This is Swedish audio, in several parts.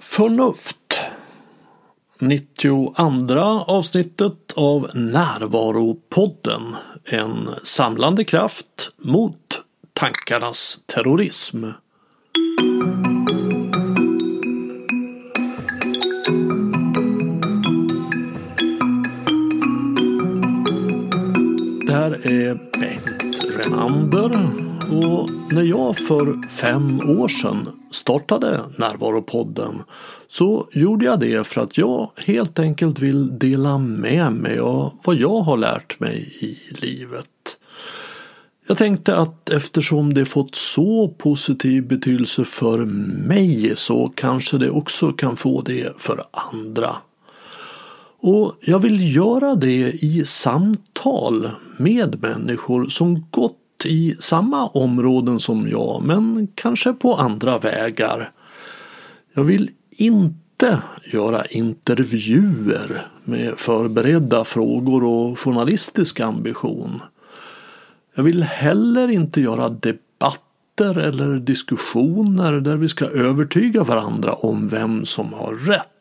Förnuft 92 avsnittet av Närvaropodden. En samlande kraft mot tankarnas terrorism. Det här är Bengt Renander och när jag för fem år sedan startade Närvaropodden så gjorde jag det för att jag helt enkelt vill dela med mig av vad jag har lärt mig i livet. Jag tänkte att eftersom det fått så positiv betydelse för mig så kanske det också kan få det för andra. Och jag vill göra det i samtal med människor som gått i samma områden som jag men kanske på andra vägar. Jag vill inte göra intervjuer med förberedda frågor och journalistisk ambition. Jag vill heller inte göra debatter eller diskussioner där vi ska övertyga varandra om vem som har rätt.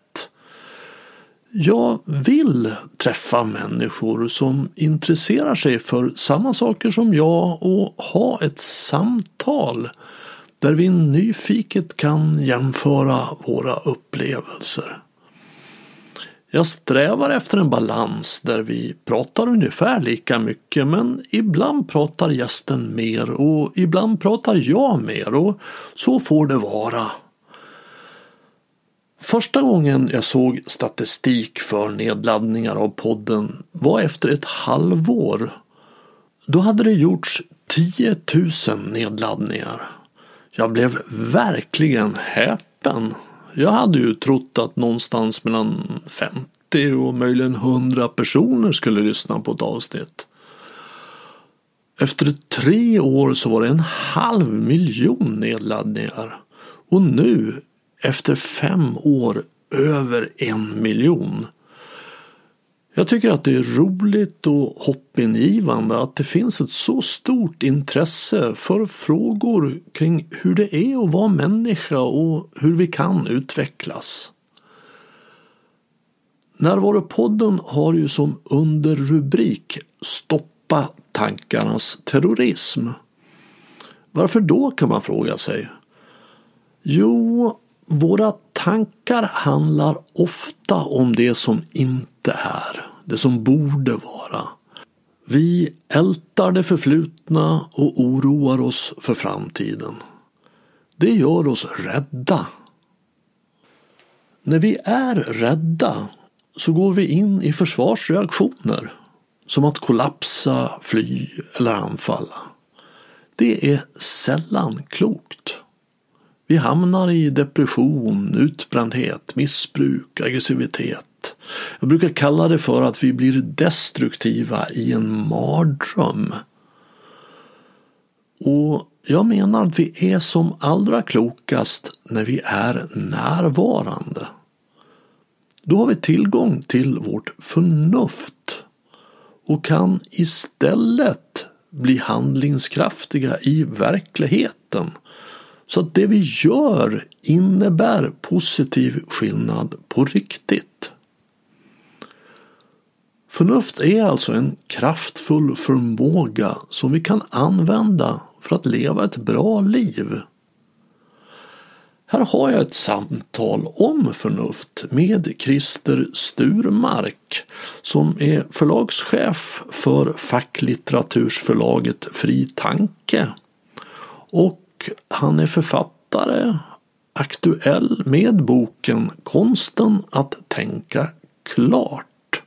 Jag vill träffa människor som intresserar sig för samma saker som jag och ha ett samtal där vi nyfiket kan jämföra våra upplevelser. Jag strävar efter en balans där vi pratar ungefär lika mycket men ibland pratar gästen mer och ibland pratar jag mer och så får det vara. Första gången jag såg statistik för nedladdningar av podden var efter ett halvår. Då hade det gjorts 10 000 nedladdningar. Jag blev verkligen häpen. Jag hade ju trott att någonstans mellan 50 och möjligen 100 personer skulle lyssna på ett avsnitt. Efter tre år så var det en halv miljon nedladdningar. Och nu efter fem år över en miljon. Jag tycker att det är roligt och hoppingivande att det finns ett så stort intresse för frågor kring hur det är att vara människa och hur vi kan utvecklas. Närvaropodden har ju som underrubrik Stoppa tankarnas terrorism. Varför då kan man fråga sig? Jo, våra tankar handlar ofta om det som inte är, det som borde vara. Vi ältar det förflutna och oroar oss för framtiden. Det gör oss rädda. När vi är rädda så går vi in i försvarsreaktioner som att kollapsa, fly eller anfalla. Det är sällan klokt. Vi hamnar i depression, utbrändhet, missbruk, aggressivitet. Jag brukar kalla det för att vi blir destruktiva i en mardröm. Och jag menar att vi är som allra klokast när vi är närvarande. Då har vi tillgång till vårt förnuft och kan istället bli handlingskraftiga i verkligheten så att det vi gör innebär positiv skillnad på riktigt. Förnuft är alltså en kraftfull förmåga som vi kan använda för att leva ett bra liv. Här har jag ett samtal om förnuft med Christer Sturmark som är förlagschef för facklitteratursförlaget Fri Tanke. Och han är författare, aktuell med boken Konsten att tänka klart.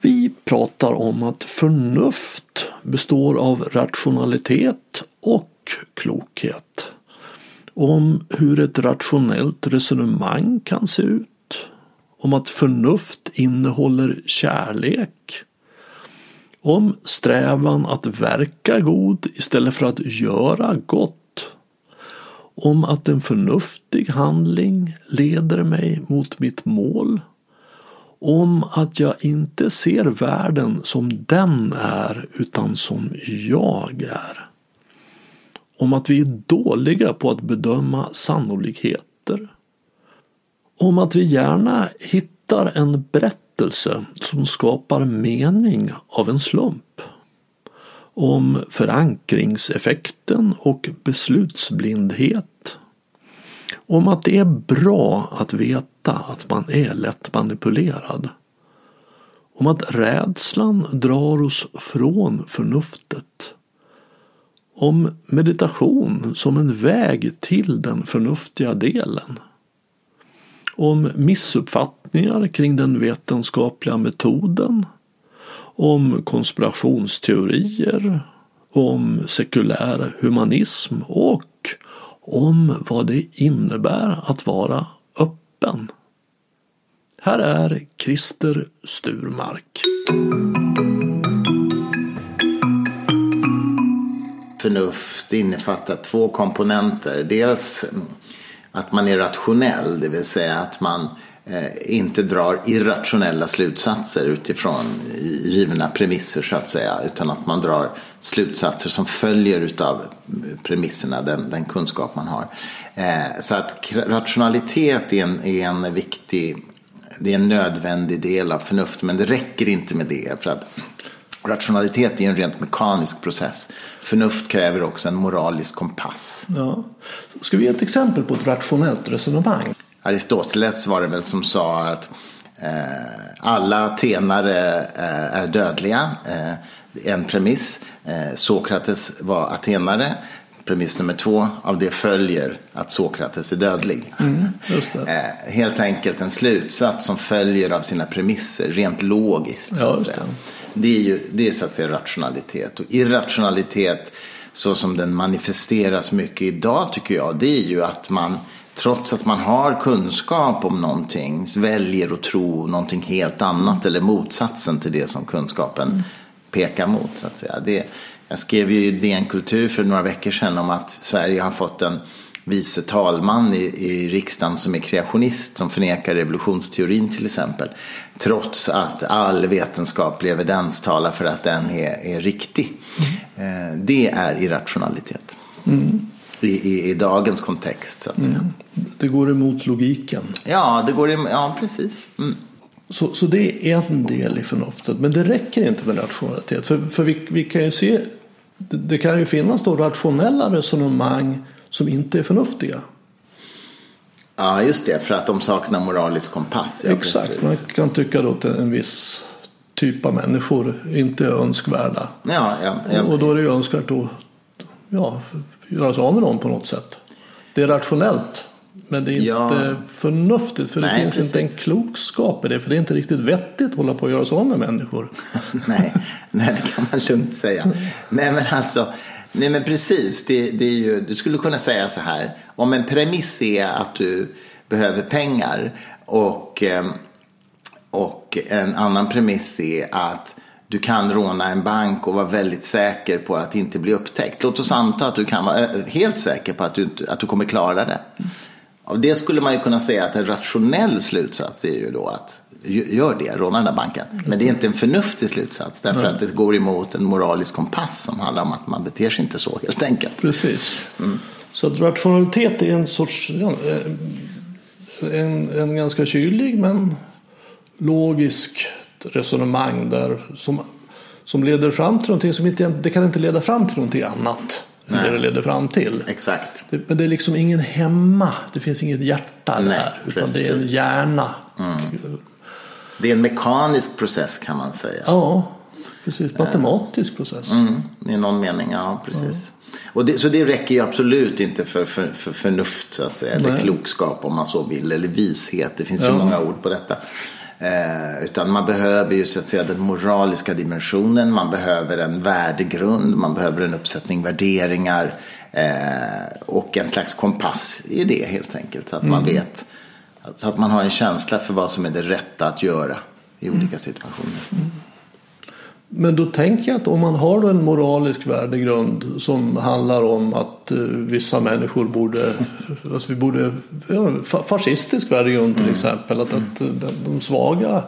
Vi pratar om att förnuft består av rationalitet och klokhet. Om hur ett rationellt resonemang kan se ut. Om att förnuft innehåller kärlek om strävan att verka god istället för att göra gott. Om att en förnuftig handling leder mig mot mitt mål. Om att jag inte ser världen som den är utan som jag är. Om att vi är dåliga på att bedöma sannolikheter. om att vi gärna hittar en berättelse som skapar mening av en slump. Om förankringseffekten och beslutsblindhet. Om att det är bra att veta att man är lätt manipulerad. Om att rädslan drar oss från förnuftet. Om meditation som en väg till den förnuftiga delen om missuppfattning uppfattningar kring den vetenskapliga metoden, om konspirationsteorier, om sekulär humanism och om vad det innebär att vara öppen. Här är Christer Sturmark. Förnuft innefattar två komponenter. Dels att man är rationell, det vill säga att man eh, Eh, inte drar irrationella slutsatser utifrån givna premisser så att säga. Utan att man drar slutsatser som följer utav premisserna, den, den kunskap man har. Eh, så att rationalitet är en, är en viktig, det är en nödvändig del av förnuft. Men det räcker inte med det. För att Rationalitet är en rent mekanisk process. Förnuft kräver också en moralisk kompass. Ja. Ska vi ge ett exempel på ett rationellt resonemang? Aristoteles var det väl som sa att eh, alla atenare eh, är dödliga. Eh, en premiss. Sokrates var atenare. Premiss nummer två, av det följer att Sokrates är dödlig. Mm, helt enkelt en slutsats som följer av sina premisser, rent logiskt. Så att säga det är ju det är så att säga rationalitet. Och irrationalitet så som den manifesteras mycket idag tycker jag det är ju att man trots att man har kunskap om någonting väljer att tro någonting helt annat eller motsatsen till det som kunskapen mm. pekar mot. Så att säga. Det, jag skrev ju i DN Kultur för några veckor sedan om att Sverige har fått en vice talman i, i riksdagen som är kreationist som förnekar revolutionsteorin till exempel. Trots att all vetenskaplig evidens talar för att den är, är riktig. Mm. Eh, det är irrationalitet. Mm. I, i, I, dagens kontext så att säga. Mm. Det går emot logiken. Ja, det går emot, ja precis. Mm. Så, så det är en del i förnuftet. Men det räcker inte med rationalitet. För, för vi, vi kan ju se, det, det kan ju finnas då rationella resonemang som inte är förnuftiga. Ja, just det, för att de saknar moralisk kompass. Ja, Exakt, precis. man kan tycka då att en viss typ av människor inte är önskvärda. Ja, ja, ja. Och då är det ju önskvärt att ja, göra sig av med dem på något sätt. Det är rationellt, men det är inte ja. förnuftigt för det Nej, finns precis. inte en klokskap i det. För det är inte riktigt vettigt att hålla på och göra sig av med människor. nej, nej, det kan man lugnt säga. Nej, men alltså Nej men precis, det, det, är ju, du skulle kunna säga så här. Om en premiss är att du behöver pengar och, ehm, och en annan premiss är att du kan råna en bank och vara väldigt säker på att inte bli upptäckt. Låt oss anta att du kan vara eh, helt säker på att du, att du kommer klara det. Av det skulle man ju kunna säga att en rationell slutsats är ju då att gör det, råna den där banken. Men det är inte en förnuftig slutsats därför mm. att det går emot en moralisk kompass som handlar om att man beter sig inte så helt enkelt. Precis. Mm. Så att rationalitet är en sorts eh, en, en ganska kylig men logisk resonemang där som, som leder fram till någonting som inte det kan inte leda fram till någonting annat. Nej. det det leder fram till. Exakt. Det, men det är liksom ingen hemma. Det finns inget hjärta Nej, där. Utan precis. det är en hjärna. Mm. Det är en mekanisk process kan man säga. Ja, precis. Matematisk process. Mm, I någon mening, ja precis. Ja. Och det, så det räcker ju absolut inte för, för, för förnuft så att säga. Eller klokskap om man så vill. Eller vishet. Det finns ja. ju många ord på detta. Eh, utan man behöver ju så att säga den moraliska dimensionen. Man behöver en värdegrund. Man behöver en uppsättning värderingar. Eh, och en slags kompass i det helt enkelt. Så att mm. man vet så att man har en känsla för vad som är det rätta att göra i olika situationer. Mm. Men då tänker jag att om man har en moralisk värdegrund som handlar om att uh, vissa människor borde, alltså vi borde, ja, fascistisk värdegrund till mm. exempel, att, att uh, de svaga,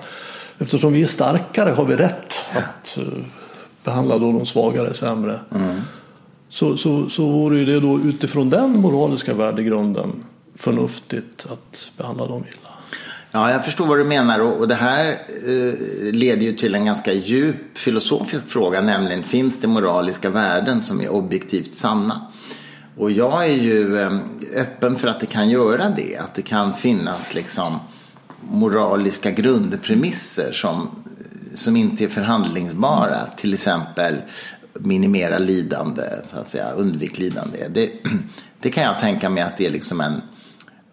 eftersom vi är starkare har vi rätt att uh, behandla då de svagare sämre. Mm. Så, så, så vore det då utifrån den moraliska värdegrunden förnuftigt att behandla dem illa. Ja, jag förstår vad du menar och det här eh, leder ju till en ganska djup filosofisk fråga, nämligen finns det moraliska värden som är objektivt sanna? Och jag är ju eh, öppen för att det kan göra det, att det kan finnas liksom moraliska grundpremisser som, som inte är förhandlingsbara, till exempel minimera lidande, så att säga, undvik lidande. Det, det kan jag tänka mig att det är liksom en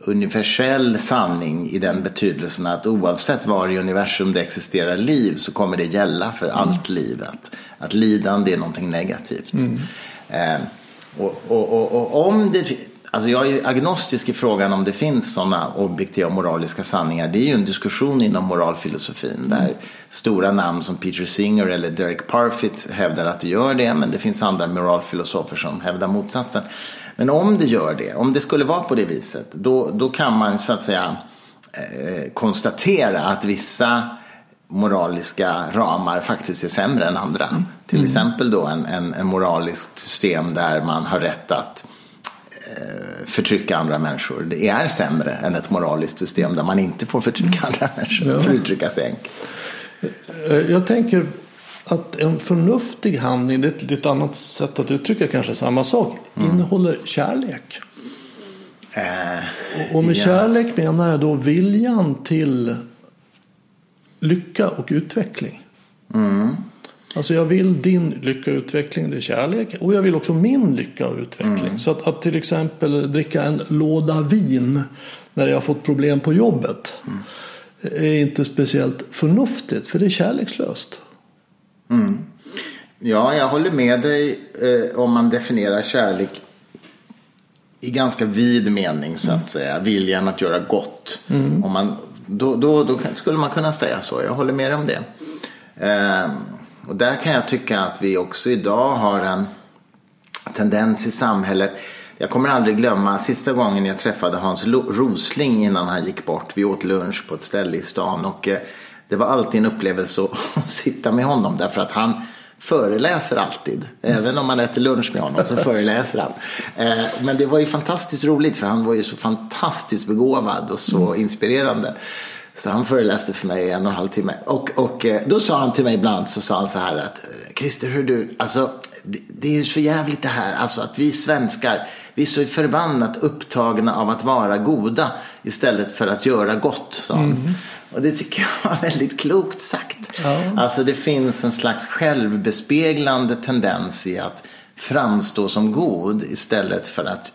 universell sanning i den betydelsen att oavsett var i universum det existerar liv så kommer det gälla för mm. allt liv. Att, lidande är någonting negativt. Mm. Eh, och, och, och, och, om det, alltså jag är agnostisk i frågan om det finns sådana objektiva moraliska sanningar. Det är ju en diskussion inom moralfilosofin mm. där stora namn som Peter Singer eller Derek Parfit hävdar att det gör det. Men det finns andra moralfilosofer som hävdar motsatsen. Men om det gör det, om det skulle vara på det viset, då, då kan man så att säga eh, konstatera att vissa moraliska ramar faktiskt är sämre än andra. Mm. Till exempel då en, en, en moraliskt system där man har rätt att eh, förtrycka andra människor. Det är sämre än ett moraliskt system där man inte får förtrycka mm. andra människor, ja. för att uttrycka sig enkelt. Eh, jag tänker att en förnuftig handling, det är ett annat sätt att uttrycka kanske samma sak, mm. innehåller kärlek. Äh, och med ja. kärlek menar jag då viljan till lycka och utveckling. Mm. Alltså jag vill din lycka och utveckling, det är kärlek. Och jag vill också min lycka och utveckling. Mm. Så att, att, till exempel dricka en låda vin när jag har fått problem på jobbet. Mm. är inte speciellt förnuftigt, för det är kärlekslöst. Mm. Ja, jag håller med dig eh, om man definierar kärlek i ganska vid mening så att mm. säga. Viljan att göra gott. Mm. Om man, då, då, då, skulle man kunna säga så. Jag håller med dig om det. Eh, och där kan jag tycka att vi också idag har en tendens i samhället. Jag kommer aldrig glömma sista gången jag träffade Hans Rosling innan han gick bort. Vi åt lunch på ett ställe i stan. Och, eh, det var alltid en upplevelse att sitta med honom därför att han föreläser alltid. Även om man äter lunch med honom så föreläser han. Eh, men det var ju fantastiskt roligt för han var ju så fantastiskt begåvad och så inspirerande. Så han föreläste för mig i en och en halv timme. Och, och eh, då sa han till mig ibland så sa han så här att Christer, hur du, alltså det, det är så jävligt det här, alltså att vi svenskar, vi är så förbannat upptagna av att vara goda istället för att göra gott, sa han. Mm. Och det tycker jag var väldigt klokt sagt. Ja. Alltså det finns en slags självbespeglande tendens i att framstå som god istället för att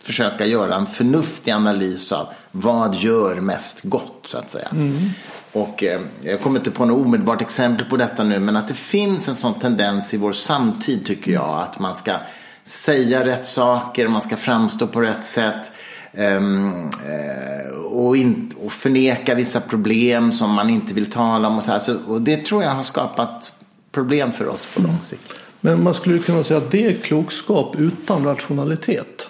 försöka göra en förnuftig analys av vad gör mest gott så att säga. Mm. Och eh, jag kommer inte på något omedelbart exempel på detta nu men att det finns en sån tendens i vår samtid tycker jag att man ska säga rätt saker, man ska framstå på rätt sätt. Um, och, in, och förneka vissa problem som man inte vill tala om. Och, så här. Så, och det tror jag har skapat problem för oss på lång sikt. Men man skulle kunna säga att det är klokskap utan rationalitet.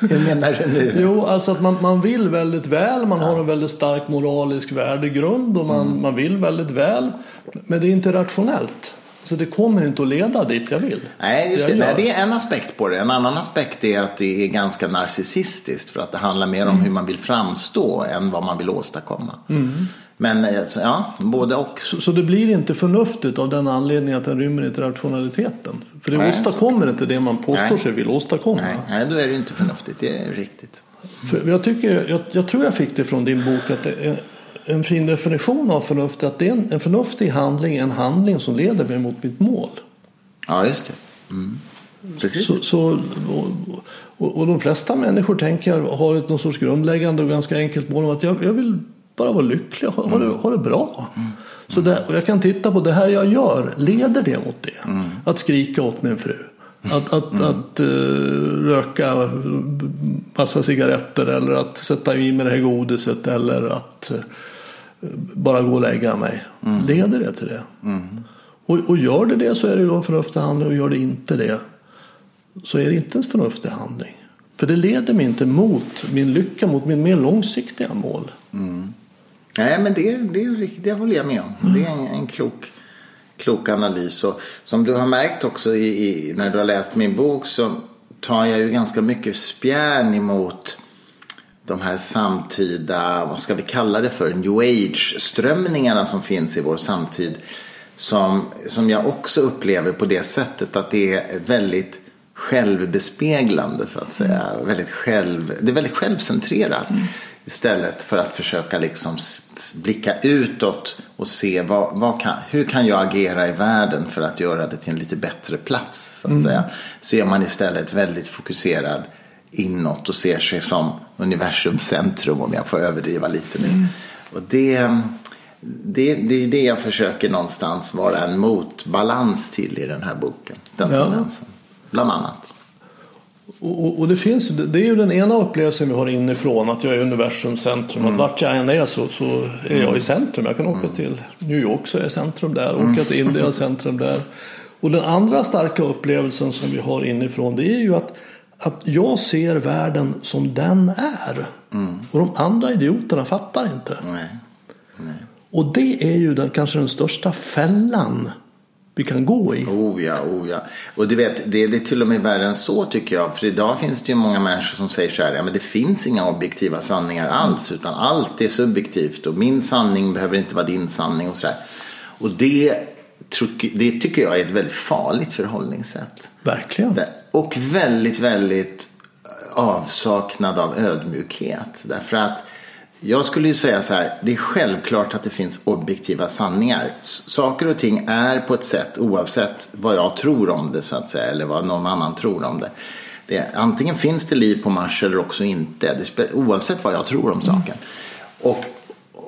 Hur menar du nu? Jo, alltså att man, man vill väldigt väl, man ja. har en väldigt stark moralisk värdegrund och man, mm. man vill väldigt väl. Men det är inte rationellt. Så det kommer inte att leda dit jag vill. Nej, just det. Nej, det är en aspekt på det. En annan aspekt är att det är ganska narcissistiskt. För att det handlar mer om mm. hur man vill framstå än vad man vill åstadkomma. Mm. Men eh, ja, både och. Så, så, det blir inte förnuftigt av den anledningen att den rymmer inte rationaliteten? För det nej, åstadkommer så... inte det man påstår nej. sig vill åstadkomma. Nej, nej, då är det inte förnuftigt. Det är riktigt. För jag, tycker, jag, jag tror jag fick det från din bok att det en fin definition av förnuft är att det är en, en förnuftig handling är en handling som leder mig mot mitt mål. Ja, just det. Mm. Precis. Så, så och, och, de flesta människor tänker har ett någon sorts grundläggande och ganska enkelt mål om att jag, jag vill bara vara lycklig, ha, ha, det, ha det bra. Mm. Så där, och jag kan titta på det här jag gör, leder det mot det? Mm. Att skrika åt min fru. Att, att, mm. att uh, röka massa cigaretter eller att sätta i mig det här godiset eller att uh, bara gå och lägga mig. Mm. Leder det till det? Mm. Och, och, gör det det så är det då en förnuftig handling och gör det inte det så är det inte en förnuftig handling. För det leder mig inte mot min lycka, mot min mer långsiktiga mål. Mm. Nej, men det, det, är, det håller jag med om. Mm. Det är en, en, klok, klok analys. Och som du har märkt också i, i, när du har läst min bok så tar jag ju ganska mycket spjärn emot de här samtida, vad ska vi kalla det för, new age-strömningarna som finns i vår samtid. Som, som jag också upplever på det sättet att det är väldigt självbespeglande så att säga. Mm. Väldigt själv, det är väldigt självcentrerat. Mm. Istället för att försöka liksom blicka utåt och se vad, vad kan, hur kan jag agera i världen för att göra det till en lite bättre plats. Så att mm. säga. Så är man istället väldigt fokuserad inåt och ser sig som universums centrum om jag får överdriva lite nu. Mm. Och det, det, det är det jag försöker någonstans vara en motbalans till i den här boken. Den ja. tendensen, bland annat. Och, och, det, finns, det är ju den ena upplevelsen vi har inifrån, att jag är universums centrum. Mm. Att vart jag än är så, så är jag i mm. centrum. Jag kan åka mm. till New York så är jag centrum där, mm. åka till Indien centrum där. Och den andra starka upplevelsen som vi har inifrån det är ju att, att jag ser världen som den är. Mm. Och de andra idioterna fattar inte. Nej. Nej. Och det är ju den, kanske den största fällan vi kan gå i. Oh ja, oh ja. Och du vet, det, det är till och med värre än så tycker jag. För idag finns det ju många människor som säger så här, ja men det finns inga objektiva sanningar alls. Utan allt är subjektivt och min sanning behöver inte vara din sanning och så där. Och det, det tycker jag är ett väldigt farligt förhållningssätt. Verkligen. Och väldigt, väldigt avsaknad av ödmjukhet. Därför att jag skulle ju säga så här, det är självklart att det finns objektiva sanningar. Saker och ting är på ett sätt oavsett vad jag tror om det så att säga, eller vad någon annan tror om det. det antingen finns det liv på Mars eller också inte, det, oavsett vad jag tror om saken. Mm. Och,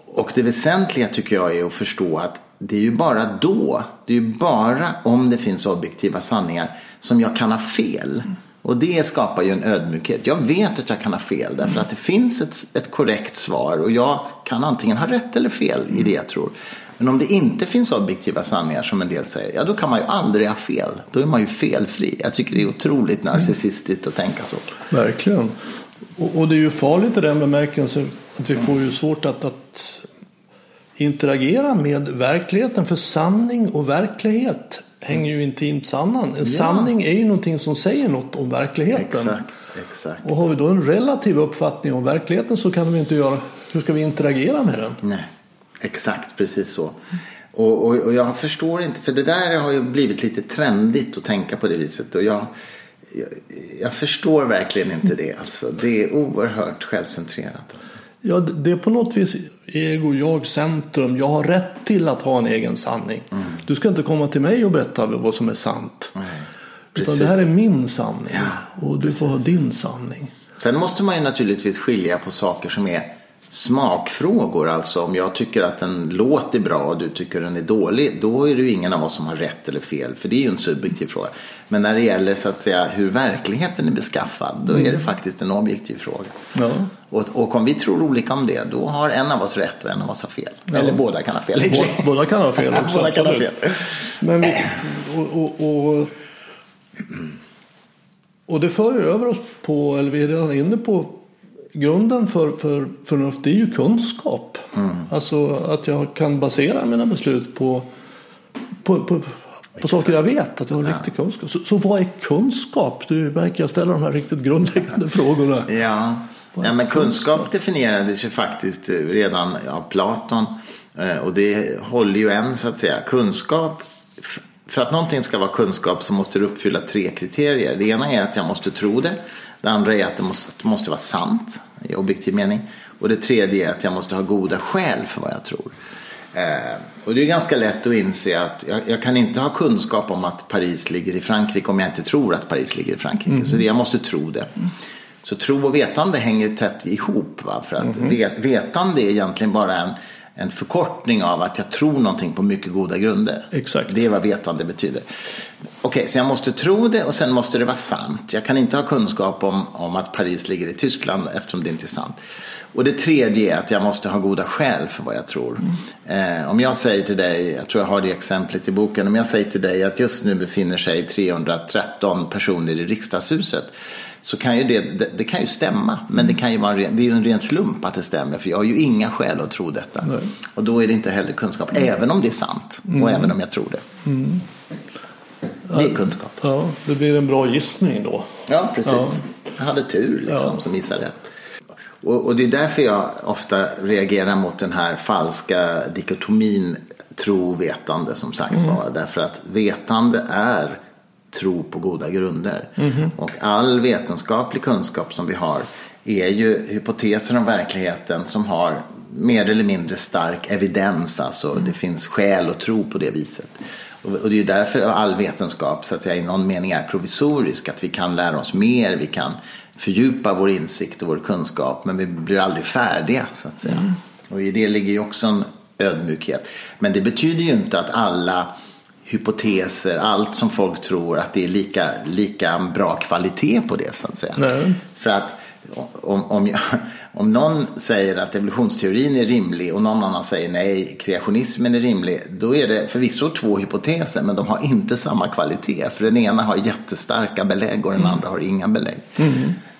och det väsentliga tycker jag är att förstå att det är ju bara då, det är ju bara om det finns objektiva sanningar som jag kan ha fel. Mm. Och det skapar ju en ödmjukhet. Jag vet att jag kan ha fel därför att det finns ett, ett korrekt svar och jag kan antingen ha rätt eller fel i det jag tror. Men om det inte finns objektiva sanningar som en del säger, ja då kan man ju aldrig ha fel. Då är man ju felfri. Jag tycker det är otroligt narcissistiskt att tänka så. Verkligen. Och, och det är ju farligt i den bemärkelsen att vi får ju svårt att, att interagera med verkligheten. För sanning och verklighet hänger ju intimt samman. En ja. sanning är ju någonting som säger något om verkligheten. Exakt, exakt. Och har vi då en relativ uppfattning om verkligheten så kan vi inte göra, hur ska vi interagera med den? Nej, exakt precis så. Och, och, och jag förstår inte, för det där har ju blivit lite trendigt att tänka på det viset. Och jag, jag, jag förstår verkligen inte det. Alltså. Det är oerhört självcentrerat. Alltså. Ja, det är på något vis ego, jag, centrum. Jag har rätt till att ha en egen sanning. Mm. Du ska inte komma till mig och berätta vad som är sant. Nej, Utan det här är min sanning. Ja, och du precis. får ha din sanning. Sen måste man ju naturligtvis skilja på saker som är smakfrågor. Alltså om jag tycker att en låt är bra och du tycker den är dålig. Då är det ju ingen av oss som har rätt eller fel. För det är ju en subjektiv fråga. Men när det gäller så att säga hur verkligheten är beskaffad. Då är det mm. faktiskt en objektiv fråga. Ja. Och, och, om vi tror olika om det. Då har en av oss rätt och en av oss har fel. Ja. Eller båda kan ha fel. Båda, båda kan ha fel också. båda kan ha fel. Men vi, och, och, och, och det för över oss på, eller vi är redan inne på grunden för, för förnuft är ju kunskap. Mm. Alltså att jag kan basera mina beslut på, på, på, på saker jag vet, att jag har ja. riktig kunskap. Så, så vad är kunskap? Du märker jag ställer de här riktigt grundläggande frågorna. Ja, ja men kunskap definierades ju faktiskt redan av Platon. Eh, och det håller ju än så att säga. Kunskap för att någonting ska vara kunskap så måste det uppfylla tre kriterier. Det ena är att jag måste tro det. Det andra är att det måste, det måste vara sant i objektiv mening. Och det tredje är att jag måste ha goda skäl för vad jag tror. Eh, och det är ganska lätt att inse att jag, jag, kan inte ha kunskap om att Paris ligger i Frankrike om jag inte tror att Paris ligger i Frankrike. Mm. Så det, jag måste tro det. Så tro och vetande hänger tätt ihop. Va? För att mm. vetande är egentligen bara en en förkortning av att jag tror någonting på mycket goda grunder. Exakt. Det är vad vetande betyder. Okej, okay, så jag måste tro det och sen måste det vara sant. Jag kan inte ha kunskap om, om att Paris ligger i Tyskland eftersom det inte är sant. Och det tredje är att jag måste ha goda skäl för vad jag tror. Mm. Eh, om jag säger till dig, jag tror jag har det exemplet i boken, om jag säger till dig att just nu befinner sig 313 personer i riksdagshuset så kan ju det, det, det, kan ju stämma. Men det, kan ju vara det är ju en ren slump att det stämmer. För jag har ju inga skäl att tro detta. Nej. Och då är det inte heller kunskap. Mm. Även om det är sant. Mm. Och även om jag tror det. Mm. Det är kunskap. Ja, det blir en bra gissning då. Ja, precis. Jag hade tur liksom, Ja. som gissade rätt. Och, och det är därför jag ofta reagerar mot den här falska dikotomin tro-vetande som sagt var. Därför att vetande är tro på goda grunder. Och all vetenskaplig kunskap som vi har är ju hypoteser om verkligheten som har mer eller mindre stark evidens. Alltså det finns skäl att tro på det viset. Och det är ju därför all vetenskap så att säga, i någon mening är provisorisk. Att vi kan lära oss mer, vi kan fördjupa vår insikt och vår kunskap. Men vi blir aldrig färdiga så att säga. Och i det ligger ju också en ödmjukhet. Men det betyder ju inte att alla hypoteser, allt som folk tror att det är lika, lika bra kvalitet på det så att säga. Nej. För att om, om, jag, om någon säger att evolutionsteorin är rimlig och någon annan säger nej, kreationismen är rimlig. Då är det förvisso två hypoteser men de har inte samma kvalitet. För den ena har jättestarka belägg och den andra har inga belägg.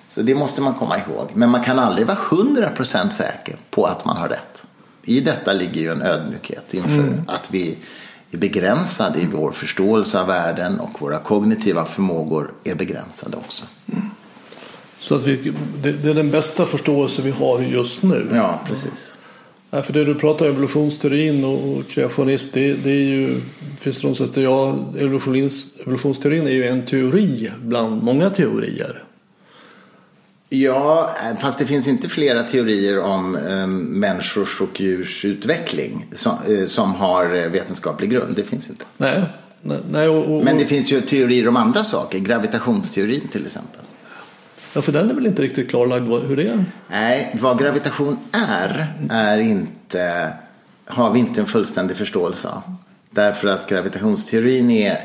Så det måste man komma ihåg. Men man kan aldrig vara 100% säker på att man har rätt. I detta ligger ju en ödmjukhet inför att vi är begränsade i vår förståelse av världen och våra kognitiva förmågor är begränsade också. Så att vi, det, det är den bästa förståelse vi har just nu. Ja, precis. Nej, för det du pratar om evolutionsteorin och kreationism det, det är ju finns det någon som säger ja, evolutions, evolutionsteorin är ju en teori bland många teorier. Ja, fast det finns inte flera teorier om eh, människors och djurs utveckling som, eh, som har eh, vetenskaplig grund. Det finns inte. Nej, nej, och, och, Men det finns ju teorier om andra saker. Gravitationsteorin till exempel. ja, för den är väl inte riktigt klarlagd hur det är. Nej, vad gravitation är, är inte, har vi inte en fullständig förståelse av. Därför att gravitationsteorin är eh,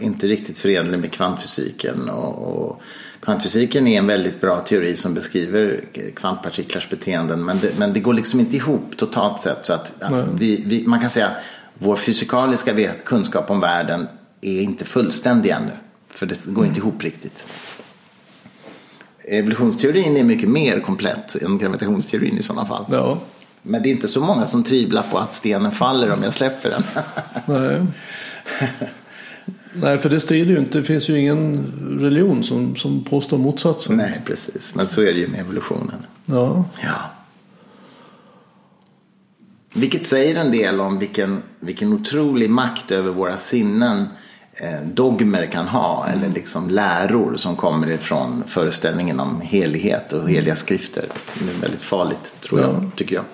inte riktigt förenlig med kvantfysiken. Och, och kvantfysiken är en väldigt bra teori som beskriver kvantpartiklars beteenden. Men det, men det går liksom inte ihop totalt sett. Så att Nej. vi, vi, man kan säga att vår fysikaliska kunskap om världen är inte fullständig ännu. För det går inte ihop riktigt. Evolutionsteorin är mycket mer komplett än gravitationsteorin i sådana fall. Ja, Men det är inte så många som tvivlar på att stenen faller om jag släpper den. nej. för det strider ju inte. Det finns ju ingen religion som, som påstår motsatsen. Nej, precis. Men så är det ju med evolutionen. Ja, Ja. Vilket säger en del om vilken, vilken otrolig makt över våra sinnen eh, dogmer kan ha. Eller liksom läror som kommer ifrån föreställningen om helighet och heliga skrifter. Det är väldigt farligt, tror jag, Ja. tycker jag.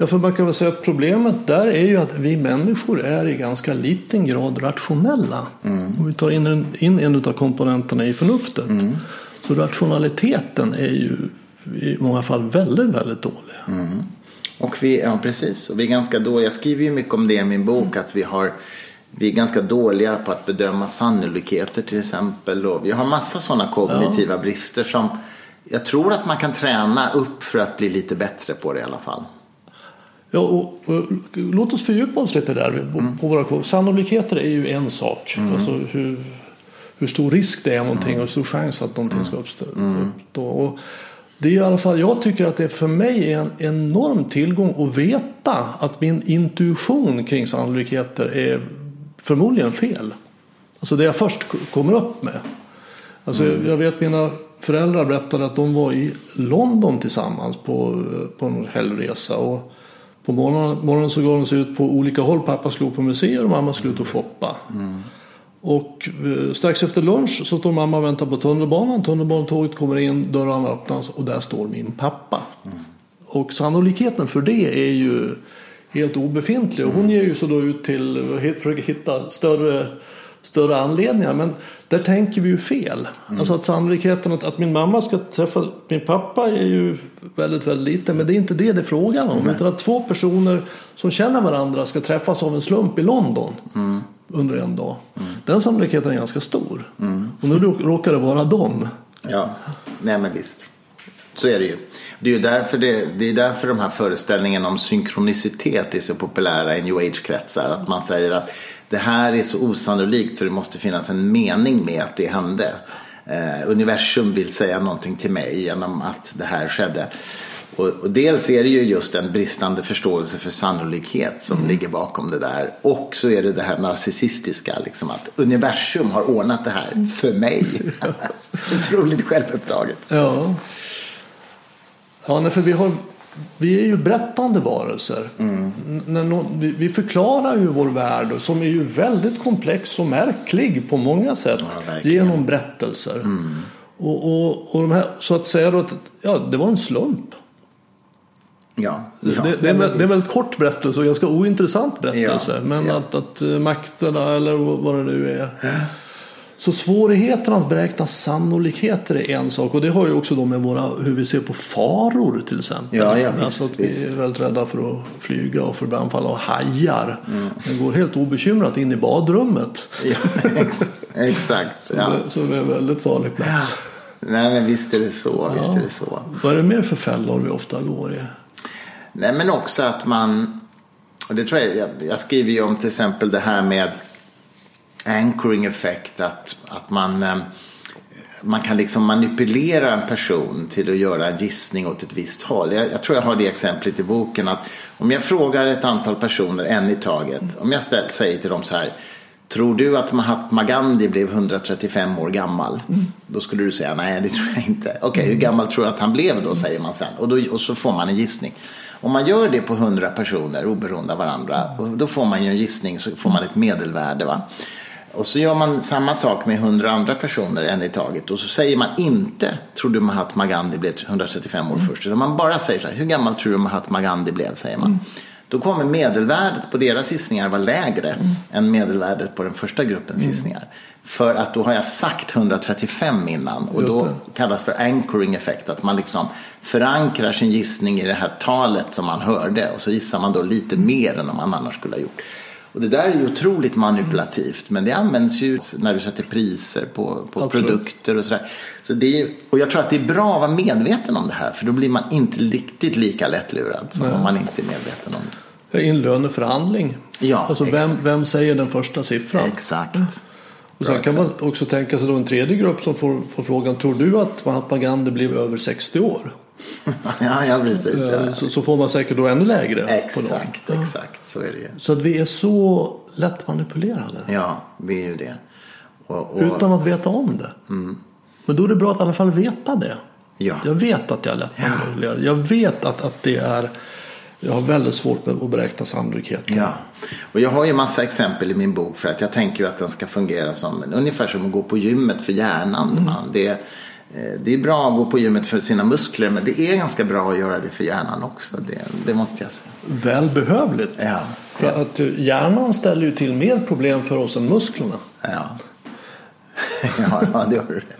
Ja, för man kan väl säga att problemet där är ju att vi människor är i ganska liten grad rationella. Om vi tar in en, in en av komponenterna i förnuftet. Så rationaliteten är ju i många fall väldigt, väldigt dålig. Och vi, ja precis, och vi är ganska dåliga. Jag skriver ju mycket om det i min bok. Att vi, har, vi är ganska dåliga på att bedöma sannolikheter till exempel. Och vi har massa sådana kognitiva brister som jag tror att man kan träna upp för att bli lite bättre på det i alla fall. Ja, och, och, låt oss fördjupa oss lite där. På, på våra, sannolikheter är ju en sak. Alltså hur, hur stor risk det är någonting och hur stor chans att någonting ska uppstå. uppstå. Och det är i alla fall, jag tycker att det för mig är en enorm tillgång att veta att min intuition kring sannolikheter är förmodligen fel. Alltså det jag först kommer upp med. Alltså Jag vet mina föräldrar berättade att de var i London tillsammans på, på en helgresa. Och på morgonen, morgonen så gav de sig ut på olika håll. Pappa skulle på museer och mamma skulle ut och shoppa. Och eh, strax efter lunch så står mamma och väntar på tunnelbanan. Tunnelbanetåget kommer in, dörrarna öppnas och där står min pappa. Och sannolikheten för det är ju helt obefintlig. Och hon ger ju så då ut till, försöker hitta större, större anledningar. Men där tänker vi ju fel. Alltså att sannolikheten att, att min mamma ska träffa min pappa är ju väldigt, väldigt liten. Men det är inte det det är frågan om. Utan att två personer som känner varandra ska träffas av en slump i London under en dag. Den sannolikheten är ganska stor. Och nu rå- råkar det vara dem. Ja, nej men visst. Så är det ju. Det är ju därför, det, det är därför de här föreställningarna om synkronicitet är så populära i new age-kretsar. Att man säger att det här är så osannolikt så det måste finnas en mening med att det hände. Eh, universum vill säga någonting till mig genom att det här skedde. Och, och dels är det ju just en bristande förståelse för sannolikhet som ligger bakom det där. Och så är det det här narcissistiska, liksom att universum har ordnat det här för mig. Otroligt självupptaget. Ja. Ja, nej, för vi, har, vi är ju berättande varelser. Mm. Vi, förklarar ju vår värld som är ju väldigt komplex och märklig på många sätt Ja. Mm. genom berättelser. Och, och, och de här, så att säga då att ja, det var en slump. Ja, ja. det, det, är, det är en väldigt kort berättelse och ganska ointressant berättelse. Ja, men. Att, att eh, makterna eller vad det nu är. Så svårigheten att beräkna sannolikheter är en sak och det har ju också då med våra, hur vi ser på faror till exempel. Ja, ja, visst, alltså att visst. vi är väldigt rädda för att flyga och för att bli anfallna av hajar. Mm. Det går helt obekymrat in i badrummet. ja ex, exakt. Ja. Som är en väldigt farlig plats. Nej, men visst är det så. Visst är det så. Vad är det mer för fällor vi ofta går i? Nej, men också att man, och det tror jag, jag, jag skriver ju om till exempel det här med anchoring effect, att, att man, eh, man kan liksom manipulera en person till att göra en gissning åt ett visst håll. Jag, jag tror jag har det exemplet i boken att om jag frågar ett antal personer, en i taget, om jag ställ, säger till dem så här Tror du att Mahatma Gandhi blev 135 år gammal? Då skulle du säga nej, det tror jag inte. Okej, hur gammal tror du att han blev då, säger man sen. Och, då, och så får man en gissning. Om man gör det på 100 personer oberoende av varandra, då får man ju en gissning, så får man ett medelvärde. Va? Och så gör man samma sak med 100 andra personer, en i taget. Och så säger man inte, tror du Mahatma Gandhi blev 135 år först? Utan man bara säger så här, hur gammal tror du Mahatma Gandhi blev, säger man. Då kommer medelvärdet på deras gissningar vara lägre än medelvärdet på den första gruppens gissningar. För att då har jag sagt 135 innan och då kallas för anchoring effect. Att man liksom förankrar sin gissning i det här talet som man hörde och så gissar man då lite mer än om man annars skulle ha gjort. Och det där är ju otroligt manipulativt men det används ju när du sätter priser på, på Absolut. produkter och sådär. Så det är, ju- och jag tror att det är bra att vara medveten om det här för då blir man inte riktigt lika lättlurad som om man inte är medveten om det. I en löneförhandling. Ja, alltså vem, vem säger den första siffran? Exakt. Och sen kan man också tänka sig då en tredje grupp som får, får frågan Tror du att Mahatma Gandhi blev över 60 år? ja, ja, precis. Ja. Så, så får man säkert då ännu lägre. på dem. Exakt, exakt. Så är det ju. Så att vi är så lätt manipulerade. Ja, vi är ju det. Och, och, Utan att veta om det. Men då är det bra att i alla fall veta det. Ja. Jag vet att jag är lätt manipulerad. Jag vet att, att det är Jag har väldigt svårt med att beräkna sannolikheten. Ja, och jag har ju massa exempel i min bok för att jag tänker ju att den ska fungera som ungefär som att gå på gymmet för hjärnan. Man. Det, det är bra att gå på gymmet för sina muskler men det är ganska bra att göra det för hjärnan också. Det, det måste jag säga. Välbehövligt. Ja, För att eh, hjärnan ställer ju till mer problem för oss än musklerna. ja. ja, ja det har du rätt.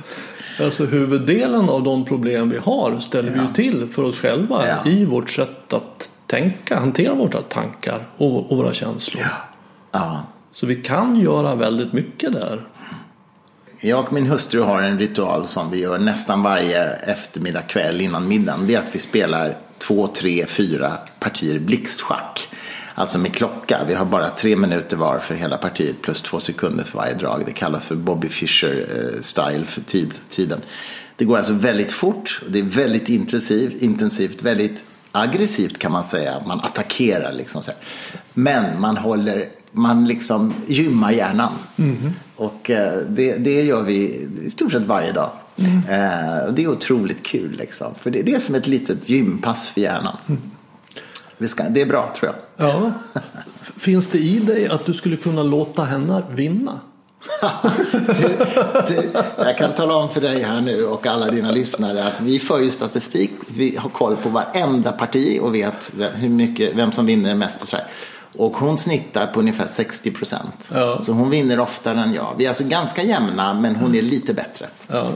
Alltså huvuddelen av de problem vi har ställer vi ju till för oss själva Ja. i vårt sätt att tänka, hantera våra tankar och, och våra känslor. Ja. Så vi kan göra väldigt mycket där. Jag och min hustru har en ritual som vi gör nästan varje eftermiddag kväll innan middagen. Det är att vi spelar två, tre, fyra partier blixtschack. Alltså med klocka. Vi har bara tre minuter var för hela partiet plus två sekunder för varje drag. Det kallas för Bobby Fischer eh, style för tid, tiden. Det går alltså väldigt fort. och Det är väldigt intensivt, intensivt väldigt aggressivt kan man säga. Man attackerar liksom. Så här. Men man håller, man liksom gymmar hjärnan. Och eh, det, det gör vi i stort sett varje dag. Eh, och det är otroligt kul liksom. För det, det är som ett litet gympass för hjärnan. Det, ska, det är bra tror jag. Ja. Finns det i dig att du skulle kunna låta henne vinna? du, du, jag kan tala om för dig här nu och alla dina lyssnare att vi för ju statistik. Vi har koll på varenda parti och vet hur mycket, vem som vinner mest och sådär. Och hon snittar på ungefär 60 procent. Ja. Så hon vinner oftare än jag. Vi är alltså ganska jämna men hon är lite bättre. Ja.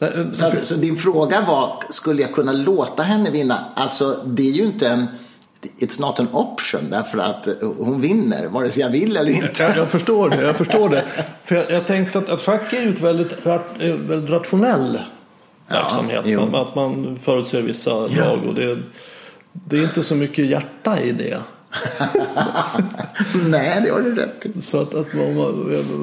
Eh, Så, att, så din fråga var, skulle jag kunna låta henne vinna? Alltså det är ju inte en, it's not an option därför att eh, hon vinner vare sig jag vill eller inte. Jag, jag förstår det. Jag förstår det. För jag, jag tänkte att, att schack är ju ett väldigt, eh, väldigt rationell verksamhet. man, att man förutser vissa drag och det, det är inte så mycket hjärta i det. Nej, det har du rätt i. Så att, att man,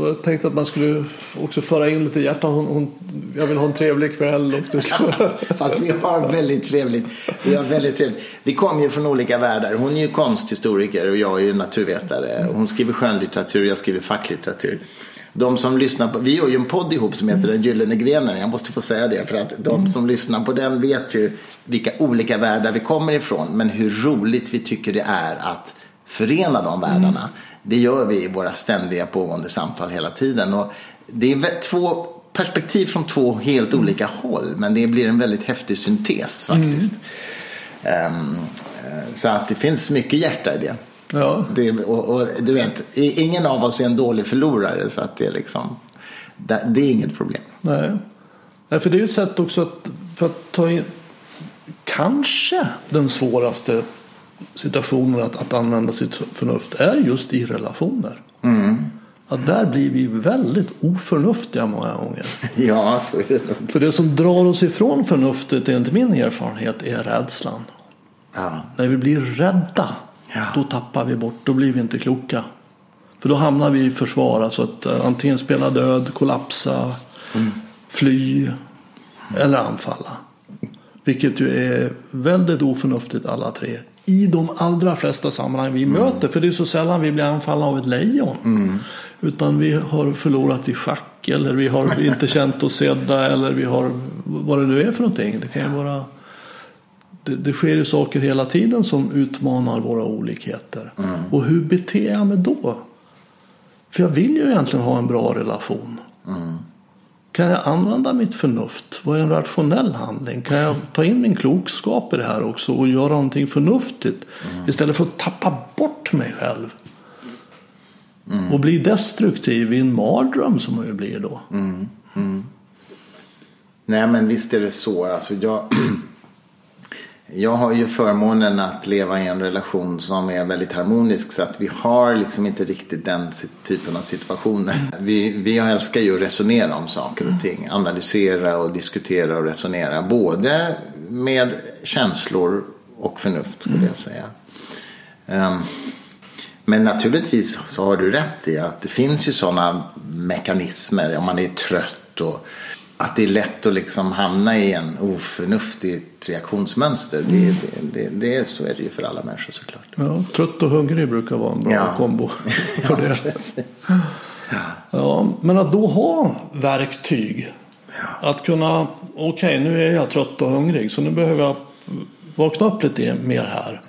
jag tänkte att man skulle också föra in lite hjärta. Hon, hon, jag vill ha en trevlig kväll. Och det skulle... Fast vi har väldigt trevligt. Vi har väldigt trevligt. Vi kommer ju från olika världar. Hon är ju konsthistoriker och jag är ju naturvetare. Hon skriver skönlitteratur och jag skriver facklitteratur. De som lyssnar på, vi har ju en podd ihop som heter Den gyllene grenen. Jag måste få säga det för att de som lyssnar på den vet ju vilka olika världar vi kommer ifrån. Men hur roligt vi tycker det är att förena de världarna. Det gör vi i våra ständiga pågående samtal hela tiden. Och det är två perspektiv från två helt olika håll. Men det blir en väldigt häftig syntes faktiskt. Um, så att det finns mycket hjärta i det. Ja. Det, och, och, du vet, ingen av oss är en dålig förlorare så att det är liksom, det, det är inget problem. Nej. Nej, för det är ju ett sätt också att, för att ta in kanske den svåraste situationen att, att använda sitt förnuft är just i relationer. Mm. Att där blir vi väldigt oförnuftiga många gånger. Ja, så är det nog. För det som drar oss ifrån förnuftet enligt min erfarenhet är rädslan. Ja. När vi blir rädda Ja. då tappar vi bort, då blir vi inte kloka. För då hamnar vi i försvar, alltså att uh, antingen spela död, kollapsa, fly eller anfalla. Vilket ju är väldigt oförnuftigt alla tre. I de allra flesta sammanhang vi möter. För det är så sällan vi blir anfallna av ett lejon. Utan vi har förlorat i schack eller vi har inte känt oss sedda eller vi har vad det nu är för någonting. Det kan ju vara det, det sker ju saker hela tiden som utmanar våra olikheter. Och hur beter jag mig då? För jag vill ju egentligen ha en bra relation. Kan jag använda mitt förnuft? Vad är en rationell handling? Kan jag ta in min klokskap i det här också och göra någonting förnuftigt? Istället för att tappa bort mig själv. Och bli destruktiv i en mardröm som man ju blir då. Nej, men visst är det så. Alltså, jag, jag har ju förmånen att leva i en relation som är väldigt harmonisk. Så att vi har liksom inte riktigt den typen av situationer. Vi, vi älskar ju att resonera om saker och ting. Analysera och diskutera och resonera. Både med känslor och förnuft skulle jag säga. Um, men naturligtvis så har du rätt i att det finns ju sådana mekanismer om man är trött och att det är lätt att liksom hamna i en oförnuftigt reaktionsmönster. Det, det, det, det, så är det ju för alla människor såklart. Ja, trött och hungrig brukar vara en bra Ja. kombo för det. precis. Ja, men att då ha verktyg. Att kunna, okej nu är jag trött och hungrig så nu behöver jag vakna upp lite mer här.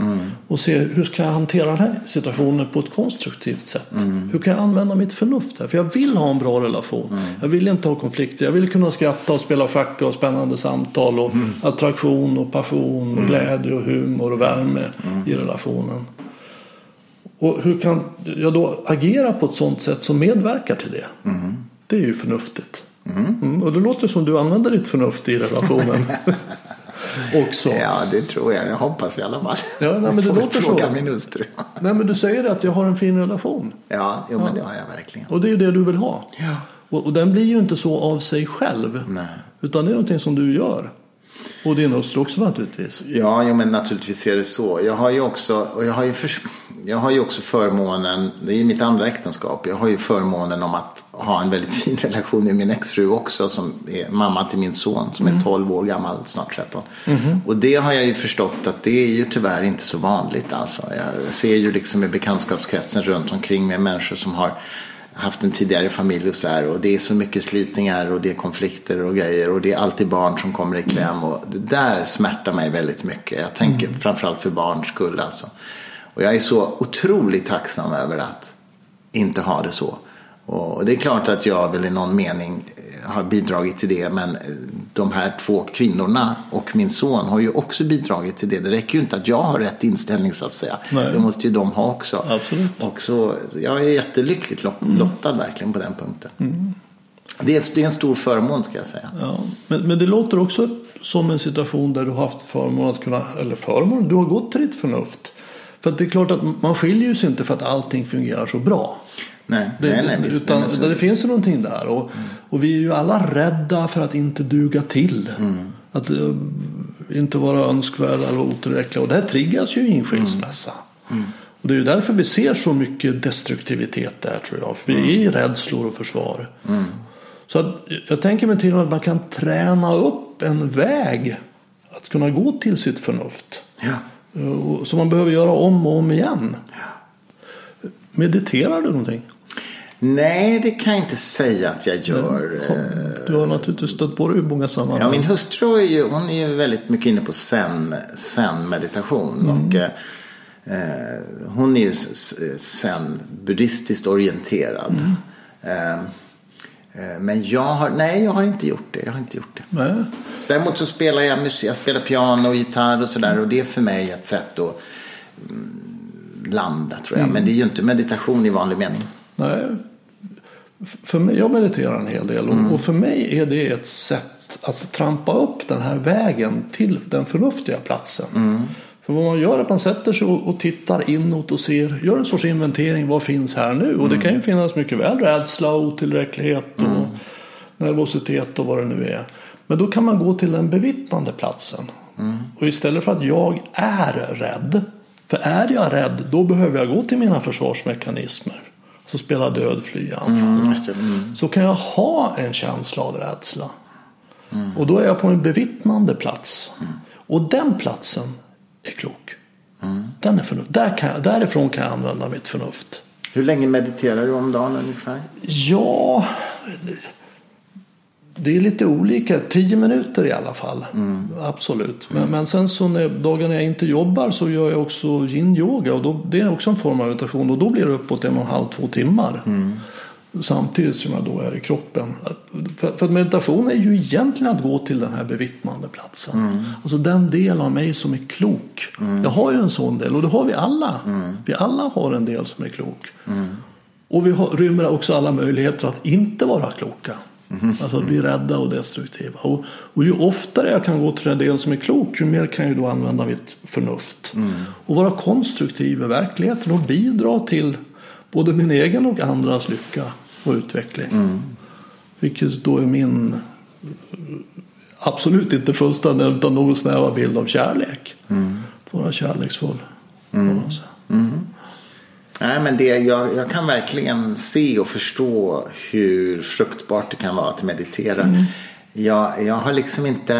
Och se hur ska jag hantera den här situationen på ett konstruktivt sätt. Hur kan jag använda mitt förnuft här? För jag vill ha en bra relation. Jag vill inte ha konflikter. Jag vill kunna skratta och spela schack och spännande samtal. Och attraktion och passion och glädje och humor och värme i relationen. Och hur kan jag då agera på ett sådant sätt som medverkar till det? Det är ju förnuftigt. Mm. Och det låter som du använder ditt förnuft i relationen. Också. Ja, det tror jag. Jag hoppas i alla fall. Ja, nej, men det låter fråga så. min hustru. Nej men du säger att jag har en fin relation. Ja, jo, men det har jag verkligen. Och det är ju det du vill ha. Ja. Och, och den blir ju inte så av sig själv. Nej. Utan det är någonting som du gör. Och din hustru också naturligtvis. Ja, jo, men naturligtvis är det så. Jag har ju också, och jag har ju, för, jag har ju också förmånen, det är ju mitt andra äktenskap, jag har ju förmånen om att ha en väldigt fin relation med min exfru också som är mamma till min son som är 12 år gammal, snart 13. Och det har jag ju förstått att det är ju tyvärr inte så vanligt alltså. Jag ser ju liksom i bekantskapskretsen runt omkring med människor som har haft en tidigare familj och så här och det är så mycket slitningar och det är konflikter och grejer och det är alltid barn som kommer i kläm och det där smärtar mig väldigt mycket. Jag tänker framförallt för barns skull alltså. Och jag är så otroligt tacksam över att inte ha det så. Och det är klart att jag väl i någon mening eh, har bidragit till det men eh, de här två kvinnorna och min son har ju också bidragit till det. Det räcker ju inte att jag har rätt inställning så att säga. Nej. Det måste ju de ha också. Absolut. Och så, jag är jättelyckligt lock- lottad verkligen på den punkten. Det, är, det är en stor förmån ska jag säga. Ja. Men, men det låter också som en situation där du har haft förmån att kunna, eller förmån, du har gått till ditt förnuft. För det är klart att man skiljer sig inte för att allting fungerar så bra. Nej, Det, nej, nej, visst, utan nej, det finns ju någonting där. Och, och vi är ju alla rädda för att inte duga till. Att eh, inte vara önskvärda eller otillräckliga. Och det här triggas ju i en skilsmässa. Och det är ju därför vi ser så mycket destruktivitet där tror jag. För vi är i rädslor och försvar. Så att, jag tänker mig till och med att man kan träna upp en väg att kunna gå till sitt förnuft. Ja. Som man behöver göra om och om igen. Mediterar du någonting? Nej, det kan jag inte säga att jag gör. Eh, Du har naturligtvis stött på det i många sammanhang. Ja, min hustru är ju, hon är ju väldigt mycket inne på zen, zen-meditation. Och, eh, eh, hon är ju zen-buddhistiskt orienterad. Eh, eh, men jag har, nej, jag har inte gjort det. Jag har inte gjort det. Nej. Däremot så spelar jag musik, jag spelar piano och gitarr och sådär. Och det är för mig ett sätt att mm, landa tror jag. Men det är ju inte meditation i vanlig mening. Nej. För mig, jag mediterar en hel del och, och för mig är det ett sätt att trampa upp den här vägen till den förnuftiga platsen. För vad man gör är att man sätter sig och, och tittar inåt och ser, gör en sorts inventering, vad finns här nu? Och det kan ju finnas mycket väl rädsla, otillräcklighet och nervositet och vad det nu är. Men då kan man gå till den bevittnande platsen. Och istället för att jag är rädd, för är jag rädd då behöver jag gå till mina försvarsmekanismer. Så spela död, fly, anfall. Det. Mm. Så kan jag ha en känsla av rädsla. Och då är jag på en bevittnande plats. Och den platsen är klok. Den är förnuft. Där kan jag, därifrån kan jag använda mitt förnuft. Hur länge mediterar du om dagen ungefär? Ja, det är lite olika. Tio minuter i alla fall. Absolut. Men, men sen så när, dagarna jag inte jobbar så gör jag också yin-yoga. Och då, det är också en form av meditation. Och då blir det uppåt en och en halv, två timmar. Samtidigt som jag då är i kroppen. För, för meditation är ju egentligen att gå till den här bevittnande platsen. Alltså den del av mig som är klok. Jag har ju en sån del och det har vi alla. Vi alla har en del som är klok. Och vi har, rymmer också alla möjligheter att inte vara kloka. Alltså att bli rädda och destruktiva. Och, och ju oftare jag kan gå till den del som är klok, ju mer kan jag då använda mitt förnuft. Och vara konstruktiv i verkligheten och bidra till både min egen och andras lycka och utveckling. Vilket då är min absolut inte fullständig utan någon snäva bild av kärlek. Att vara kärleksfull. Mm. Nej, men det, jag, jag kan verkligen se och förstå hur fruktbart det kan vara att meditera. Jag, jag har liksom inte...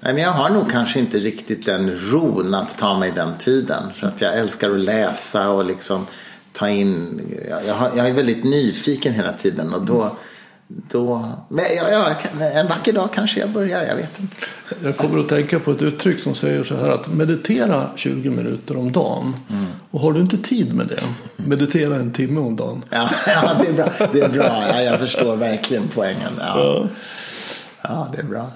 Nej, men jag har nog kanske inte riktigt den ron att ta mig den tiden. För att jag älskar att läsa och liksom ta in... Jag, jag, har, jag är väldigt nyfiken hela tiden och då... då men jag, jag, en vacker dag kanske jag börjar, jag vet inte. Jag kommer att tänka på ett uttryck som säger så här att meditera 20 minuter om dagen. Och har du inte tid med det, meditera en timme om dagen. Ja, ja det är bra. Det är bra. Ja, jag förstår verkligen poängen. Ja, ja det är bra.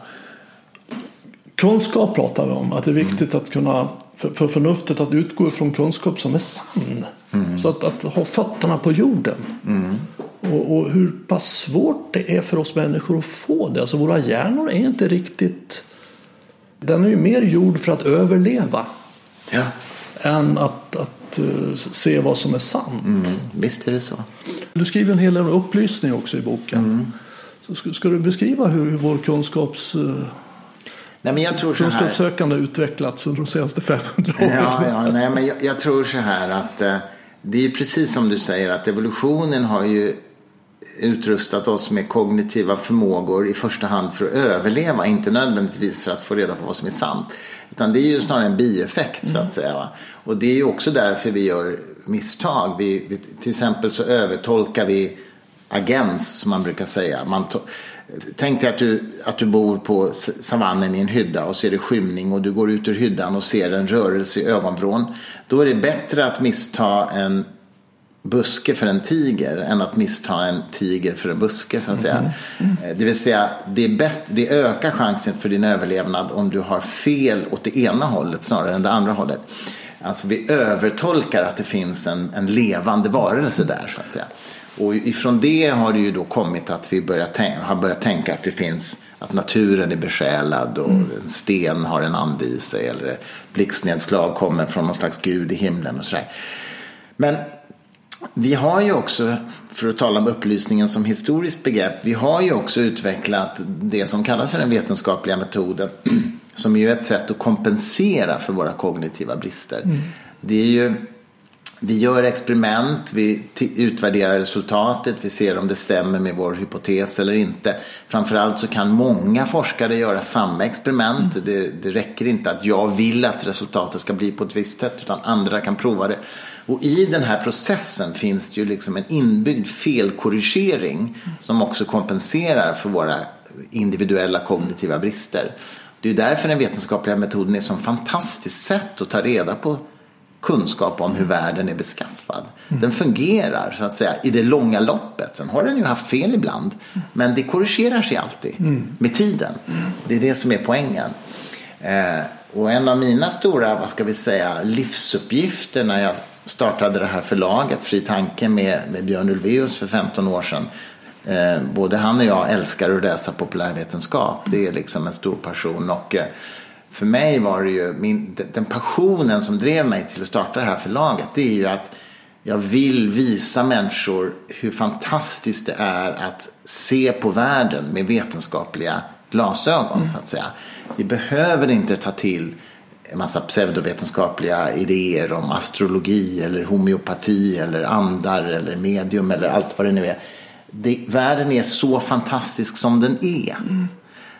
Kunskap pratar vi om, att det är viktigt att kunna för, för förnuftet att utgå från kunskap som är sann. Så att, att ha fötterna på jorden. Och, och hur pass svårt det är för oss människor att få det. Alltså våra hjärnor är inte riktigt... Den är ju mer gjord för att överleva Ja. än att, att eh, se vad som är sant. Mm, visst är det så. Du skriver en hel del om upplysning också i boken. Så ska, ska du beskriva hur, hur vår kunskaps, eh, Nej, men jag tror så här. kunskapssökande utvecklats under de senaste 500 åren? Ja, ja, nej, men jag, jag tror så här att eh, det är precis som du säger att evolutionen har ju utrustat oss med kognitiva förmågor i första hand för att överleva, inte nödvändigtvis för att få reda på vad som är sant. Utan det är ju snarare en bieffekt så att säga. Va? Och det är ju också därför vi gör misstag. Vi, vi, till exempel så övertolkar vi agens som man brukar säga. Man Tänk dig att du, att du bor på savannen i en hydda och så är det skymning och du går ut ur hyddan och ser en rörelse i ögonvrån. Då är det bättre att missta en buske för en tiger än att missta en tiger för en buske så att säga. Eh, Det vill säga det, är bättre, det ökar chansen för din överlevnad om du har fel åt det ena hållet snarare än det andra hållet. Alltså vi övertolkar att det finns en, en levande varelse där så att säga. Och ifrån det har det ju då kommit att vi börjar tänka, har börjat tänka att det finns att naturen är besjälad och en sten har en ande i sig eller blixtnedslag kommer från någon slags gud i himlen och sådär. Men vi har ju också, för att tala om upplysningen som historiskt begrepp, vi har ju också utvecklat det som kallas för den vetenskapliga metoden. Som är ju ett sätt att kompensera för våra kognitiva brister. Det är ju vi gör experiment, vi utvärderar resultatet, vi ser om det stämmer med vår hypotes eller inte. Framförallt så kan många forskare göra samma experiment. Mm. Det, det räcker inte att jag vill att resultatet ska bli på ett visst sätt utan andra kan prova det. Och i den här processen finns det ju liksom en inbyggd felkorrigering som också kompenserar för våra individuella kognitiva brister. Det är därför den vetenskapliga metoden är ett så fantastiskt sätt att ta reda på kunskap om hur världen är beskaffad. Mm. Den fungerar så att säga i det långa loppet. Sen har den ju haft fel ibland. Men det korrigerar sig alltid mm. med tiden. Det är det som är poängen. Eh, och en av mina stora, vad ska vi säga, livsuppgifter när jag startade det här förlaget Fri Tanke med, med Björn Ulvaeus för 15 år sedan. Eh, både han och jag älskar att läsa populärvetenskap. Det är liksom en stor passion. Och, eh, för mig var det ju min, den passionen som drev mig till att starta det här förlaget. Det är ju att jag vill visa människor hur fantastiskt det är att se på världen med vetenskapliga glasögon. Mm. Så att säga. Vi behöver inte ta till en massa pseudovetenskapliga idéer om astrologi eller homeopati eller andar eller medium eller allt vad det nu är. Det, världen är så fantastisk som den är. Mm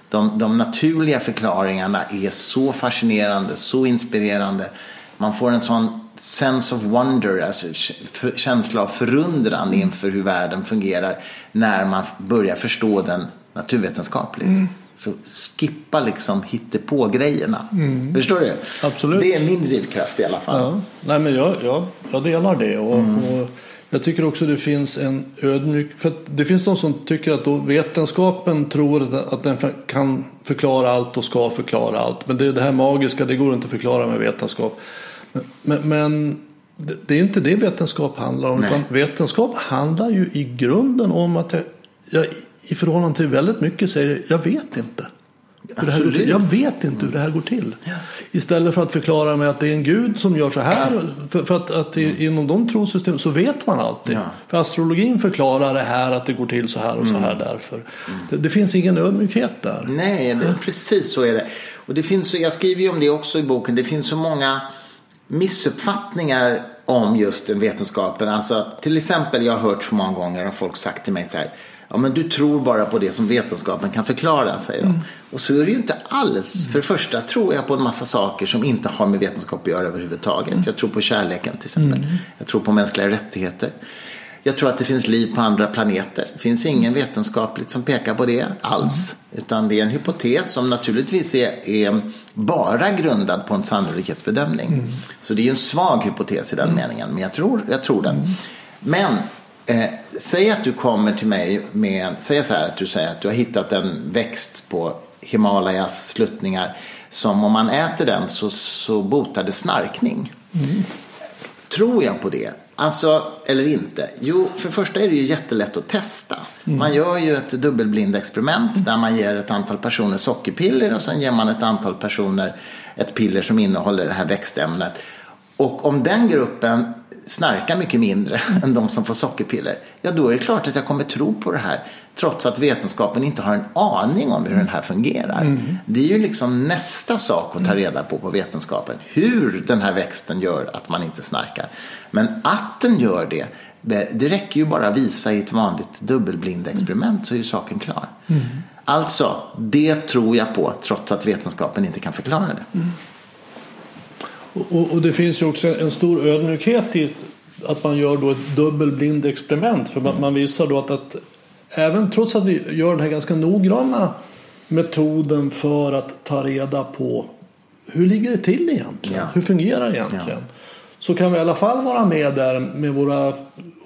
de, de naturliga förklaringarna är så fascinerande, så inspirerande. Man får en sån sense of wonder, alltså känsla av förundran inför hur världen fungerar när man börjar förstå den naturvetenskapligt. Mm. Så skippa liksom hittepå-grejerna. Mm. Förstår du? Absolut. Det är min drivkraft i alla fall. Ja. Nej, men jag, jag, jag delar det. Och, mm. och jag tycker också det finns en ödmjuk... För det finns de som tycker att då vetenskapen tror att den kan förklara allt och ska förklara allt. Men det, det här magiska, det går inte att förklara med vetenskap. Men, men, men det, är inte det vetenskap handlar om. Utan vetenskap handlar ju i grunden om att jag, i förhållande till väldigt mycket säger jag vet inte. Jag vet inte hur det här går till. Istället för att förklara mig att det är en gud som gör så här. För, för att, att mm. inom de trossystemen så vet man alltid. Ja. För astrologin förklarar det här att det går till så här och mm. så här därför. Mm. Det, det, finns ingen ödmjukhet där. Nej, det, precis så är det. Och det finns, jag skriver ju om det också i boken. Det finns så många missuppfattningar om just den vetenskapen. Alltså, till exempel, jag har hört så många gånger av folk sagt till mig så här Ja, men du tror bara på det som vetenskapen kan förklara, säger de. Mm. Och så är det ju inte alls. Mm. För det första tror jag på en massa saker som inte har med vetenskap att göra överhuvudtaget. Mm. Jag tror på kärleken till exempel. Mm. Jag tror på mänskliga rättigheter. Jag tror att det finns liv på andra planeter. Det finns ingen vetenskapligt som pekar på det alls. Mm. Utan det är en hypotes som naturligtvis är, är bara grundad på en sannolikhetsbedömning. Mm. Så det är en svag hypotes i den meningen. Men jag tror, jag tror den. Men Eh, säg att du kommer till mig med, säg så här att du säger att du har hittat en växt på Himalayas sluttningar som om man äter den så, så botar det snarkning. Mm. Tror jag på det? Alltså, eller inte? Jo, för det första är det ju jättelätt att testa. Mm. Man gör ju ett dubbelblindexperiment mm. där man ger ett antal personer sockerpiller och sen ger man ett antal personer ett piller som innehåller det här växtämnet. Och om den gruppen snarkar mycket mindre än de som får sockerpiller, ja då är det klart att jag kommer tro på det här. Trots att vetenskapen inte har en aning om hur den här fungerar. Mm. Det är ju liksom nästa sak att ta reda på på vetenskapen. Hur den här växten gör att man inte snarkar. Men att den gör det, det räcker ju bara att visa i ett vanligt dubbelblindexperiment så är ju saken klar. Mm. Alltså, det tror jag på trots att vetenskapen inte kan förklara det. Mm. Och, och, det finns ju också en stor ödmjukhet i att man gör då ett dubbelblind experiment. För man, mm. man visar då att, att även trots att vi gör den här ganska noggranna metoden för att ta reda på hur ligger det till egentligen? Ja. Hur fungerar det egentligen? Ja så kan vi i alla fall vara med där med våra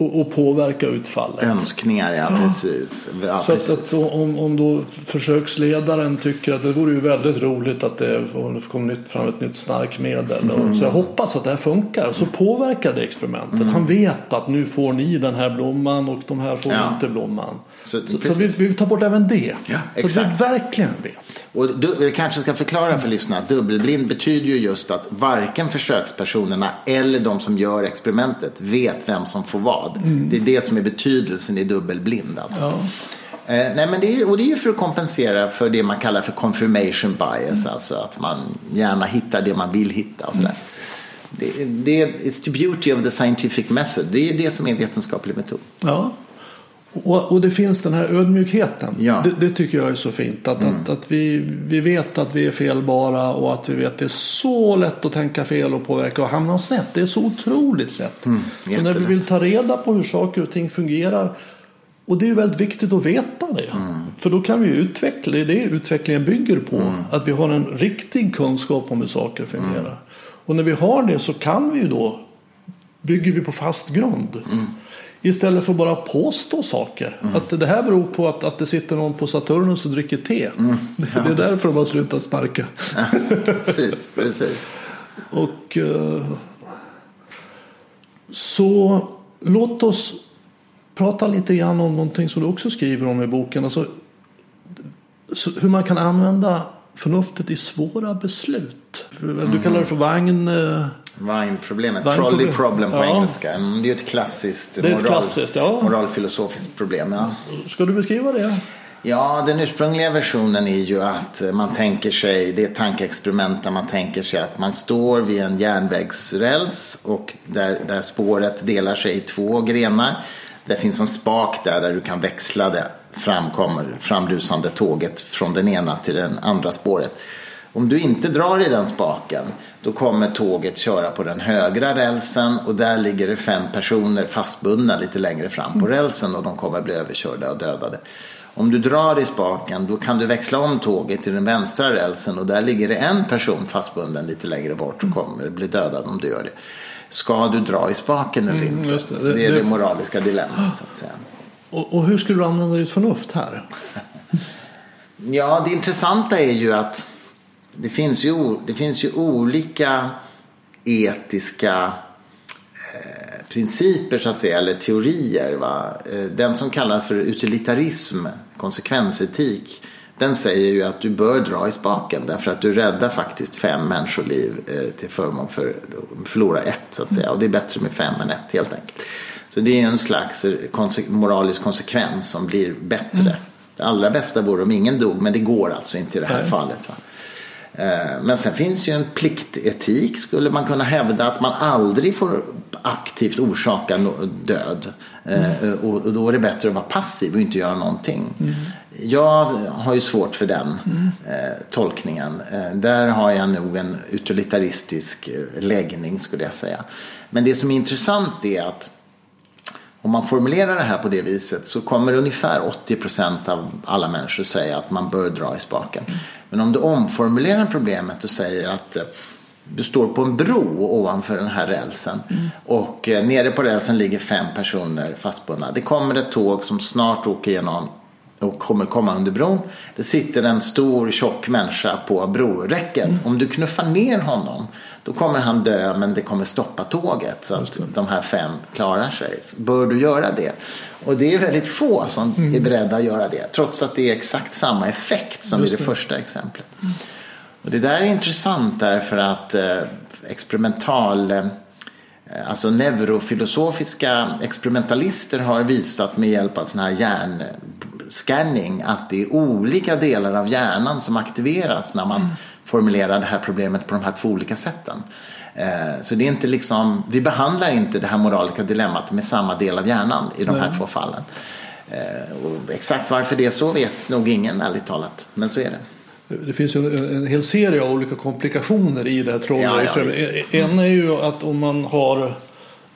och, och påverka utfallet. Önskningar, ja, precis. Ja, så precis. Att, att, om, om då försöksledaren tycker att det vore ju väldigt roligt att det kom nytt, fram ett nytt snarkmedel. Mm. Så jag hoppas att det här funkar. Så påverkar det experimentet. Mm. Han vet att nu får ni den här blomman och de här får ja. inte blomman. Så, så, så vi, vi tar bort även det. Ja, så att vi verkligen vet. Och du, vi kanske ska förklara för lyssnarna. Dubbelblind betyder ju just att varken försökspersonerna eller de som gör experimentet vet vem som får vad. Mm. Det är det som är betydelsen i dubbelblind. Alltså. Ja. Eh, nej, men det är, och det är ju för att kompensera för det man kallar för confirmation bias. Mm. Alltså att man gärna hittar det man vill hitta och sådär. Det, det, it's the beauty of the scientific method. Det är det som är vetenskaplig metod. Ja. Och, och det finns den här ödmjukheten. Ja. Det, det tycker jag är så fint. Att, att, att vi, vi vet att vi är felbara och att vi vet att det är så lätt att tänka fel och påverka och hamna snett. Det är så otroligt lätt. Mm, så när vi vill ta reda på hur saker och ting fungerar och det är ju väldigt viktigt att veta det. Mm. För då kan vi utveckla, det är det utvecklingen bygger på. Mm. Att vi har en riktig kunskap om hur saker fungerar. Och när vi har det så kan vi ju då, bygger vi på fast grund. Istället för bara påstå saker. Att det här beror på att, att det sitter någon på Saturnus och dricker te. det, det är därför de har slutat snarka. precis, precis. Och eh, så låt oss prata lite grann om någonting som du också skriver om i boken. Alltså, så hur man kan använda förnuftet i svåra beslut. Du kallar det för vagn... Vagnproblemet, Vagnproblem. trolley problem på Ja. engelska. Mm, Det är ett klassiskt, är ett klassiskt, ja. moralfilosofiskt problem. Ja. Ska du beskriva det? Ja, den ursprungliga versionen är ju att man tänker sig, det är ett tankeexperiment där man tänker sig att man står vid en järnvägsräls och där, där spåret delar sig i två grenar. Det finns en spak där, där du kan växla det framkommer, framrusande tåget från den ena till det andra spåret. Om du inte drar i den spaken då kommer tåget köra på den högra rälsen och där ligger det fem personer fastbundna lite längre fram på rälsen och de kommer bli överkörda och dödade. Om du drar i spaken då kan du växla om tåget till den vänstra rälsen och där ligger det en person fastbunden lite längre bort och kommer bli dödad om du gör det. Ska du dra i spaken eller inte? just det. det. Det- är det, det- moraliska dilemmat så att säga. Och, och hur skulle du använda ditt förnuft här? Ja, det intressanta är ju att det finns ju, det finns ju olika etiska eh, principer så att säga, eller teorier. Va? Eh, Den som kallas för utilitarism, konsekvensetik, den säger ju att du bör dra i spaken därför att du räddar faktiskt fem människoliv eh, till förmån för förlora ett så att säga. Och det är bättre med fem än ett helt enkelt. Så det är en slags konse- moralisk konsekvens som blir bättre. Det allra bästa vore om ingen dog, men det går alltså inte i det här Nej. fallet. Va? Eh, Men sen finns ju en pliktetik skulle man kunna hävda att man aldrig får aktivt orsaka död. Eh, Och och då är det bättre att vara passiv och inte göra någonting. Jag har ju svårt för den eh, tolkningen. Där har jag nog en utilitaristisk läggning skulle jag säga. Men det som är intressant är att om man formulerar det här på det viset så kommer ungefär 80% av alla människor säga att man bör dra i spaken. Men om du omformulerar problemet och säger att eh, du står på en bro ovanför den här rälsen och eh, nere på rälsen ligger fem personer fastbundna. Det kommer ett tåg som snart åker igenom och kommer komma under bron. Det sitter en stor tjock människa på broräcket. Om du knuffar ner honom då kommer han dö men det kommer stoppa tåget så att de här fem klarar sig. Bör du göra det? Och det är väldigt få som är beredda att göra det trots att det är exakt samma effekt som i det första exemplet. Och det där är intressant därför att eh, experimental eh, Alltså neurofilosofiska experimentalister har visat med hjälp av sån här hjärnscanning att det är olika delar av hjärnan som aktiveras när man formulerar det här problemet på de här två olika sätten. Eh, Så det är inte liksom, vi behandlar inte det här moraliska dilemmat med samma del av hjärnan i de här två fallen. Eh, Och exakt varför det är så vet nog ingen ärligt talat, men så är det. Det finns en, en hel serie av olika komplikationer i det här Ja, ja, trolleriexperimentet. en är ju att om man har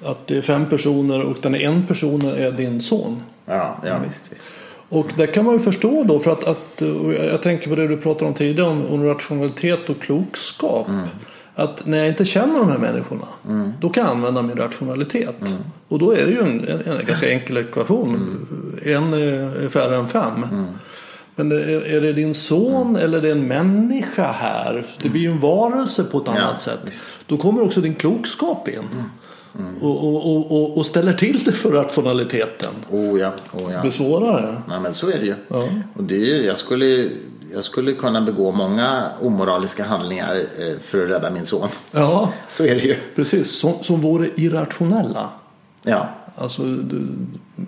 att det är fem personer och den en person är din son. Ja, ja visst, visst. Och det kan man ju förstå då för att, att jag tänker på det du pratade om tidigare om, om rationalitet och klokskap. Att när jag inte känner de här människorna då kan jag använda min rationalitet. Och då är det ju en, en, en ganska enkel ekvation. En är är färre än fem. Men är, är det din son eller är det en människa här? Det blir ju en varelse på ett annat Ja, sätt. visst. Då kommer också din klokskap in. Och, och, och, och, och ställer till det för rationaliteten. Oh ja, oh Det ja. blir svårare. Nej, men så är det ju. Ja. Och det är, jag, skulle, jag skulle kunna begå många omoraliska handlingar eh, för att rädda min son. Ja, Så är det ju. precis. Som, som vore irrationella. Ja, Alltså, du,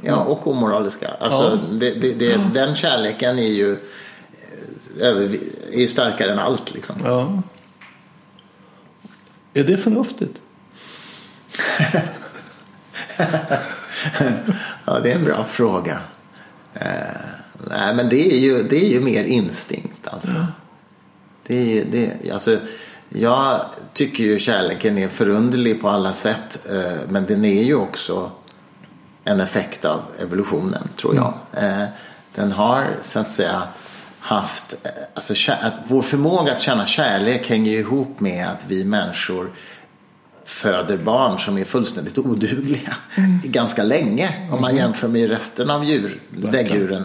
ja och omoraliska. Alltså, Ja. det, det, det, den kärleken är ju, eh, över, är ju starkare än allt. Liksom. ja. Är det förnuftigt? ja, det är en bra fråga. Eh, nej, men det är ju, det är ju mer instinkt alltså. Ja. Det är ju, det, alltså jag tycker ju kärleken är förunderlig på alla sätt. Eh, men den är ju också en effekt av evolutionen, tror jag. Mm. Eh, den har så att säga haft, eh, alltså att vår förmåga att känna kärlek hänger ju ihop med att vi människor föder barn som är fullständigt odugliga mm. ganska länge om man mm. jämför med resten av djur, däggdjuren.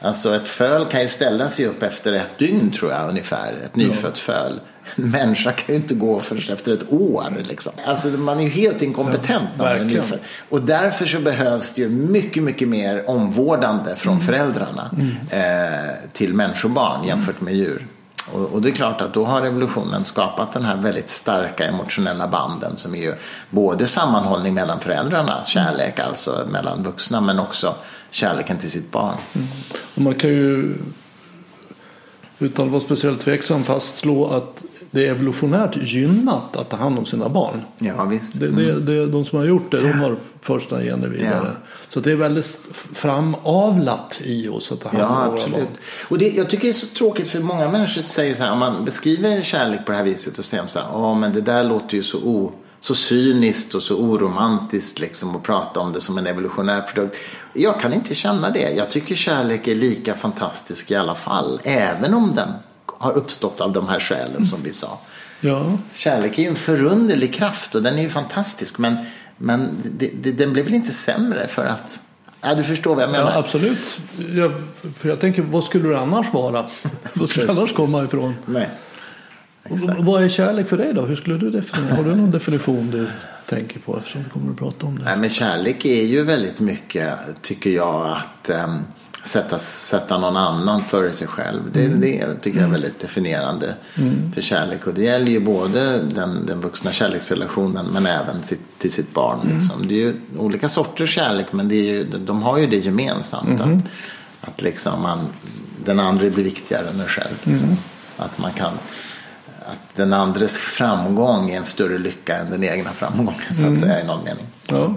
Alltså ett föl kan ju ställa sig upp efter ett dygn tror jag ungefär, ett nyfött föl. En människa kan ju inte gå förrän efter ett år. Liksom. Alltså man är ju helt inkompetent ja, när man är nyfödd. Och därför så behövs det ju mycket, mycket mer omvårdande från mm. föräldrarna mm. Eh, till människobarn jämfört med djur. Och, och, det är klart att då har revolutionen skapat den här väldigt starka emotionella banden som är ju både sammanhållning mellan föräldrarna, kärlek alltså mellan vuxna, men också kärleken till sitt barn. Mm. Och man kan ju utan vara speciellt tveksam fastslå att det är evolutionärt gynnat att ta hand om sina barn. Ja, visst. Mm. Det, det, det, de som har gjort det, de har första gener vidare. Ja. Så det är väldigt framavlat i oss att ta hand om ja, våra barn. Och det, jag tycker det är så tråkigt för många människor säger så här, om man beskriver kärlek på det här viset och säger så här, ja men det där låter ju så o så cyniskt och så oromantiskt liksom att prata om det som en evolutionär produkt. Jag kan inte känna det. Jag tycker kärlek är lika fantastisk i alla fall. Även om den har uppstått av de här skälen som vi sa. Ja. Kärlek är ju en förunderlig kraft och den är ju fantastisk. Men, men det, det, den blir väl inte sämre för att Ja, du förstår vad jag menar. Ja, absolut. Jag, för jag tänker, vad skulle det annars vara? Vad skulle det annars komma ifrån? Nej. Exakt. Vad är kärlek för dig då? Hur skulle du definiera? Har du någon definition du tänker på eftersom vi kommer att prata om det? Nej, men kärlek är ju väldigt mycket, tycker jag, att um, sätta, sätta någon annan före sig själv. Det, mm. det tycker jag är väldigt definierande mm. för kärlek. Och det gäller ju både den, den vuxna kärleksrelationen men även sitt, till sitt barn. Mm. Liksom. Det är ju olika sorters kärlek men det är ju, de har ju det gemensamt. Mm. Att, att liksom man, den andra blir viktigare än en själv. Liksom. Mm. Att man kan att den andres framgång är en större lycka än den egna framgången så att mm. säga i någon mening. Ja.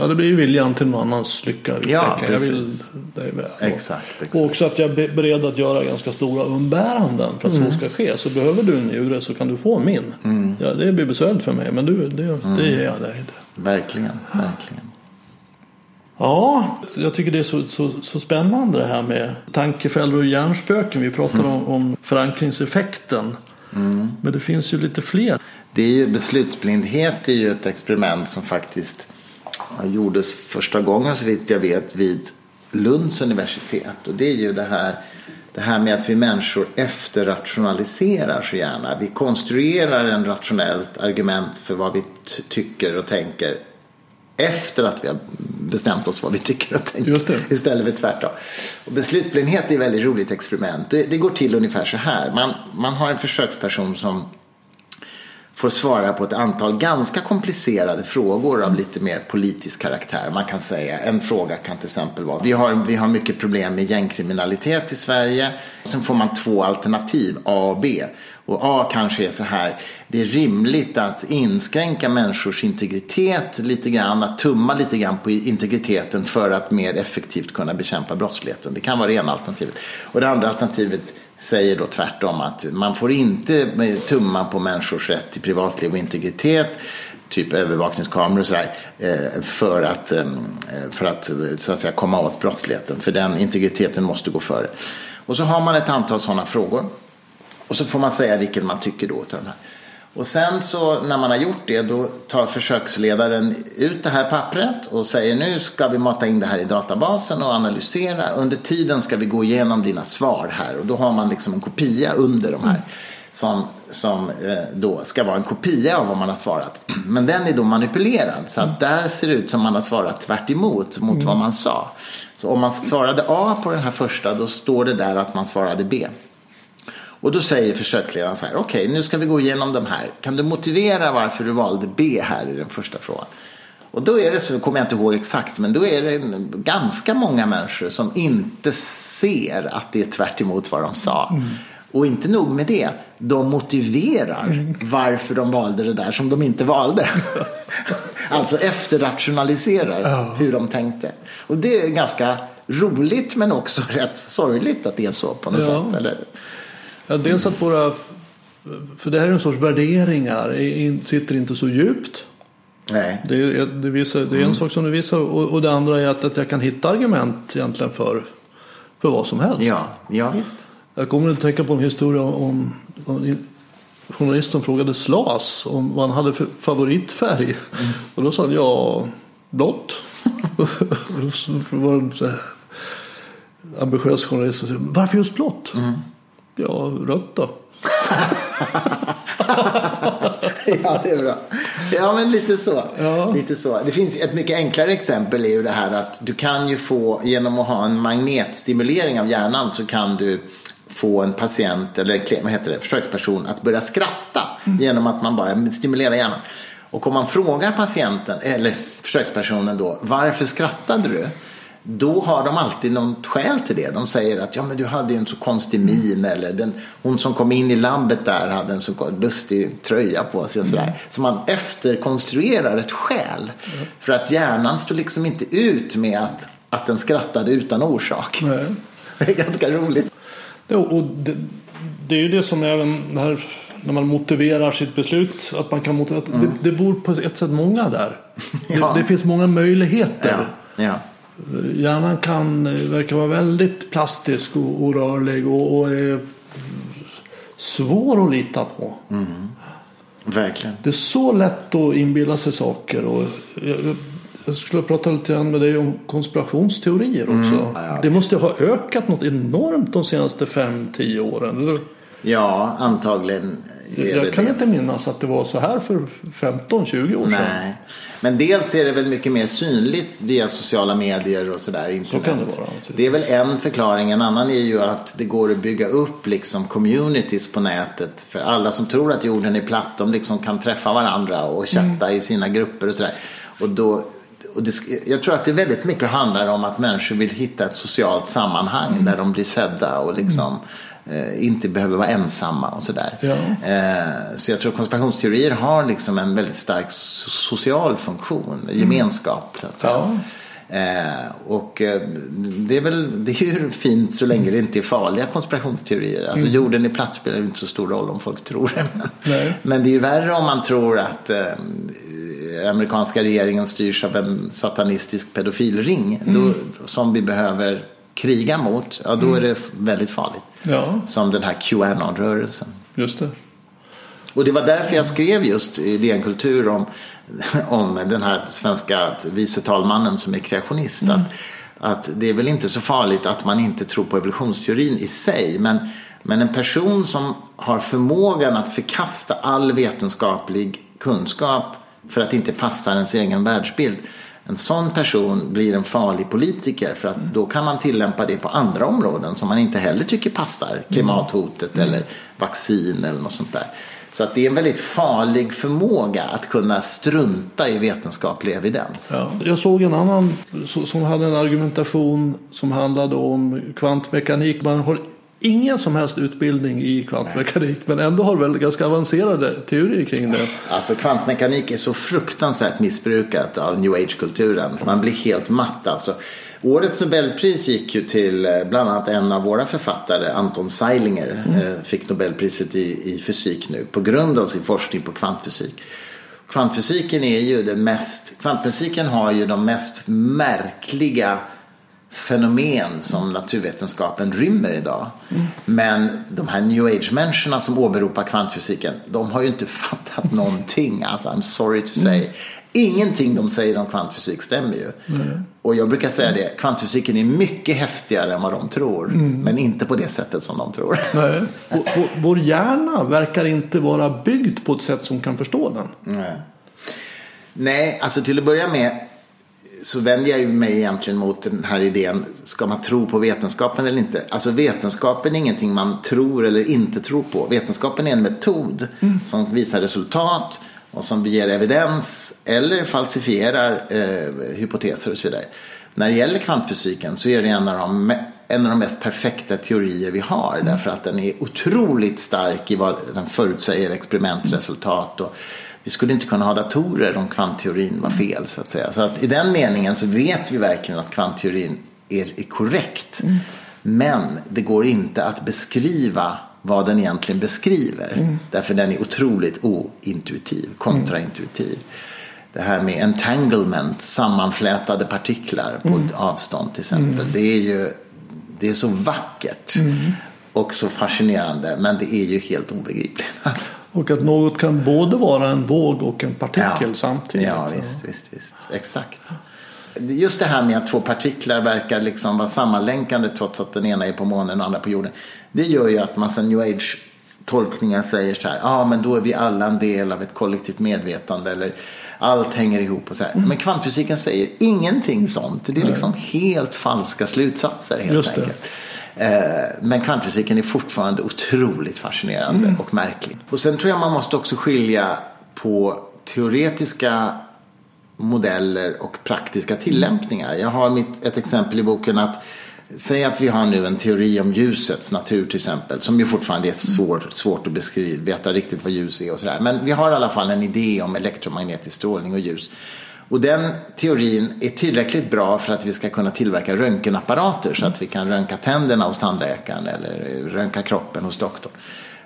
Ja, det blir ju viljan till någon annans lycka och ja, jag vill det väl. Exakt, exakt. Och också att jag är beredd att göra ganska stora umbäranden för att mm. så ska ske. Så behöver du en njure så kan du få min. Mm. Ja, det blir besvärligt för mig men du, det, mm. det ger jag dig. Verkligen, verkligen. Ja, jag tycker det är så, så, så spännande det här med tankefällor och hjärnspöken. Vi pratar mm. om, om förankringseffekten. Mm. Men det finns ju lite fler. Det är ju, beslutsblindhet är ju ett experiment som faktiskt gjordes första gången så vitt jag vet vid Lunds universitet. Och det är ju det här, det här med att vi människor efterrationaliserar så gärna. Vi konstruerar en rationellt argument för vad vi tycker och tänker efter att vi har bestämt oss vad vi tycker och tänker. Istället för tvärtom. Och beslutblindhet är ett väldigt roligt experiment. Det, det, går till ungefär så här. Man, man har en försöksperson som får svara på ett antal ganska komplicerade frågor av lite mer politisk karaktär. Man kan säga, en fråga kan till exempel vara, vi har, vi har mycket problem med gängkriminalitet i Sverige. Sen får man två alternativ, A och B. Och A kanske är så här, det är rimligt att inskränka människors integritet lite grann, att tumma lite grann på integriteten för att mer effektivt kunna bekämpa brottsligheten. Det kan vara det ena alternativet. Och det andra alternativet säger då tvärtom att man får inte tumma på människors rätt till privatliv och integritet typ övervakningskameror och sådär eh, för att, eh, för att, eh, så att säga, komma åt brottsligheten. För den integriteten måste gå före. Och så har man ett antal sådana frågor. Och så får man säga vilken man tycker då. Utav här. Och sen så när man har gjort det då tar försöksledaren ut det här pappret och säger nu ska vi mata in det här i databasen och analysera. Under tiden ska vi gå igenom dina svar här och då har man liksom en kopia under de här. Som, som eh, då ska vara en kopia av vad man har svarat. Men den är då manipulerad så att där ser det ut som man har svarat tvärt emot mot vad man sa. Så om man svarade A på den här första då står det där att man svarade B. Och då säger försöksledaren så här, okej okay, nu ska vi gå igenom de här. Kan du motivera varför du valde B här i den första frågan? Och då är det så, kommer jag inte ihåg exakt, men då är det ganska många människor som inte ser att det är tvärt vad de sa. Mm. Och inte nog med det, de motiverar varför de valde det där som de inte valde. alltså efterrationaliserar hur de tänkte. Och det är ganska roligt men också rätt sorgligt att det är så på något Ja. sätt. Eller? Ja, dels att våra... För det här är en sorts värderingar, sitter inte så djupt. Nej. Det är, det visar, det är en sak som du visar och, och det andra är att, att jag kan hitta argument egentligen för, för vad som helst. Ja, ja visst. Jag kommer att tänka på en historia om, om journalisten frågade Slas om vad han hade för favoritfärg. Och då sa han ja, blått. och då var det en ambitiös journalist som sa varför just blått? Ja, rött då. ja, det är bra. Ja, men lite så. Ja. lite så. Det finns ett mycket enklare exempel är ju det här att du kan ju få, genom att ha en magnetstimulering av hjärnan så kan du få en patient eller vad heter det, försöksperson att börja skratta genom att man bara stimulerar hjärnan. Och om man frågar patienten eller försökspersonen då varför skrattade du? Då har de alltid något skäl till det. De säger att ja, men du hade ju en så konstig min eller den, hon som kom in i labbet där hade en så lustig tröja på sig. Och sådär. Så man efterkonstruerar ett skäl. För att hjärnan står liksom inte ut med att, att den skrattade utan orsak. Nej. Det är ganska roligt. Ja, och det, det är ju det som även det här, när man motiverar sitt beslut. Att man kan motivera, det, det bor på ett sätt många där. Ja. Det, det finns många möjligheter. Ja. Ja. Hjärnan kan eh, verka vara väldigt plastisk och, och rörlig och, och är svår att lita på. Verkligen. Det är så lätt att inbilla sig saker. Och jag, jag skulle prata lite grann med dig om konspirationsteorier också. Det måste ha ökat något enormt de senaste 5-10 åren. Eller? Ja, antagligen Jag kan inte minnas att det var så här för 15-20 år sedan. Nej. Men dels är det väl mycket mer synligt via sociala medier och sådär. Internet. kan det vara. Det är väl en förklaring. En annan är ju att det går att bygga upp liksom communities på nätet. För alla som tror att jorden är platt, de liksom kan träffa varandra och chatta i sina grupper och sådär. Och då, och det, jag tror att det väldigt mycket handlar om att människor vill hitta ett socialt sammanhang där de blir sedda och liksom eh, inte behöver vara ensamma och sådär. Ja. Eh, så jag tror konspirationsteorier har liksom en väldigt stark so- social funktion, gemenskap. Så att. Ja. Eh, och eh, det är väl det är ju fint så länge det inte är farliga konspirationsteorier. Alltså jorden är platt spelar inte så stor roll om folk tror det. Men, men det är ju värre om man tror att eh, amerikanska regeringen styrs av en satanistisk pedofilring då, som vi behöver kriga mot. Ja, då är det väldigt farligt. Ja, Som den här Qanon-rörelsen. just det. Och det var därför jag skrev just i DN Kultur om, om den här svenska vice talmannen som är kreationist. Att, att det är väl inte så farligt att man inte tror på evolutionsteorin i sig. Men, men en person som har förmågan att förkasta all vetenskaplig kunskap för att inte passa ens egen världsbild. En sån person blir en farlig politiker för att då kan man tillämpa det på andra områden som man inte heller tycker passar. Klimathotet eller vaccin eller något sånt där. Så att det är en väldigt farlig förmåga att kunna strunta i vetenskaplig evidens. Ja. Jag såg en annan so- som hade en argumentation som handlade om kvantmekanik. Man har ingen som helst utbildning i kvantmekanik men ändå har väl ganska avancerade teorier kring det. Alltså kvantmekanik är så fruktansvärt missbrukat av new age-kulturen. Man blir helt matt alltså. Årets Nobelpris gick ju till eh, bland annat en av våra författare, Anton Zeilinger, eh, fick Nobelpriset i, i fysik nu på grund av sin forskning på kvantfysik. Kvantfysiken är ju den mest, kvantfysiken har ju de mest märkliga fenomen som naturvetenskapen rymmer idag. Men de här new age-människorna som åberopar kvantfysiken, de har ju inte fattat någonting. Alltså, I'm sorry to say. Ingenting de säger om kvantfysik stämmer ju. Och jag brukar säga det, kvantfysiken är mycket häftigare än vad de tror. Men inte på det sättet som de tror. Nej. Vår- vår- Vår hjärna verkar inte vara byggd på ett sätt som kan förstå den. Nej. Nej, alltså till att börja med så vänder jag mig egentligen mot den här idén, ska man tro på vetenskapen eller inte? Alltså vetenskapen är ingenting man tror eller inte tror på. Vetenskapen är en metod som visar resultat och som ger evidens eller falsifierar eh, hypoteser och så vidare. När det gäller kvantfysiken så är det en av de en av de mest perfekta teorier vi har. Mm. Därför att den är otroligt stark i vad den förutsäger experimentresultat. Och vi skulle inte kunna ha datorer om kvantteorin var fel så att säga. Så att i den meningen så vet vi verkligen att kvantteorin är, är korrekt. Mm. Men det går inte att beskriva vad den egentligen beskriver. Mm. Därför den är otroligt ointuitiv, kontraintuitiv. Mm. Det här med entanglement, sammanflätade partiklar på mm. ett avstånd till exempel. Mm. Det är ju det är så vackert mm. och så fascinerande men det är ju helt obegripligt. Och att något kan både vara en våg och en partikel ja. samtidigt. Ja, visst, visst, visst. Exakt. Just det här med att två partiklar verkar liksom vara sammanlänkande trots att den ena är på månen och den andra på jorden. Det gör ju att massa new age tolkningar säger så här, ja ah, men då är vi alla en del av ett kollektivt medvetande eller allt hänger ihop och så här. Mm. Men kvantfysiken säger ingenting sånt. Det är liksom helt falska slutsatser helt Just enkelt. Eh, men kvantfysiken är fortfarande otroligt fascinerande mm. och märklig. Och sen tror jag man måste också skilja på teoretiska modeller och praktiska tillämpningar. Jag har mitt, ett exempel i boken att Säg att vi har nu en teori om ljusets natur till exempel, som ju fortfarande är svår, svårt att beskriva, veta riktigt vad ljus är och sådär. Men vi har i alla fall en idé om elektromagnetisk strålning och ljus. Och den teorin är tillräckligt bra för att vi ska kunna tillverka röntgenapparater så att vi kan röntga tänderna hos tandläkaren eller röntga kroppen hos doktorn.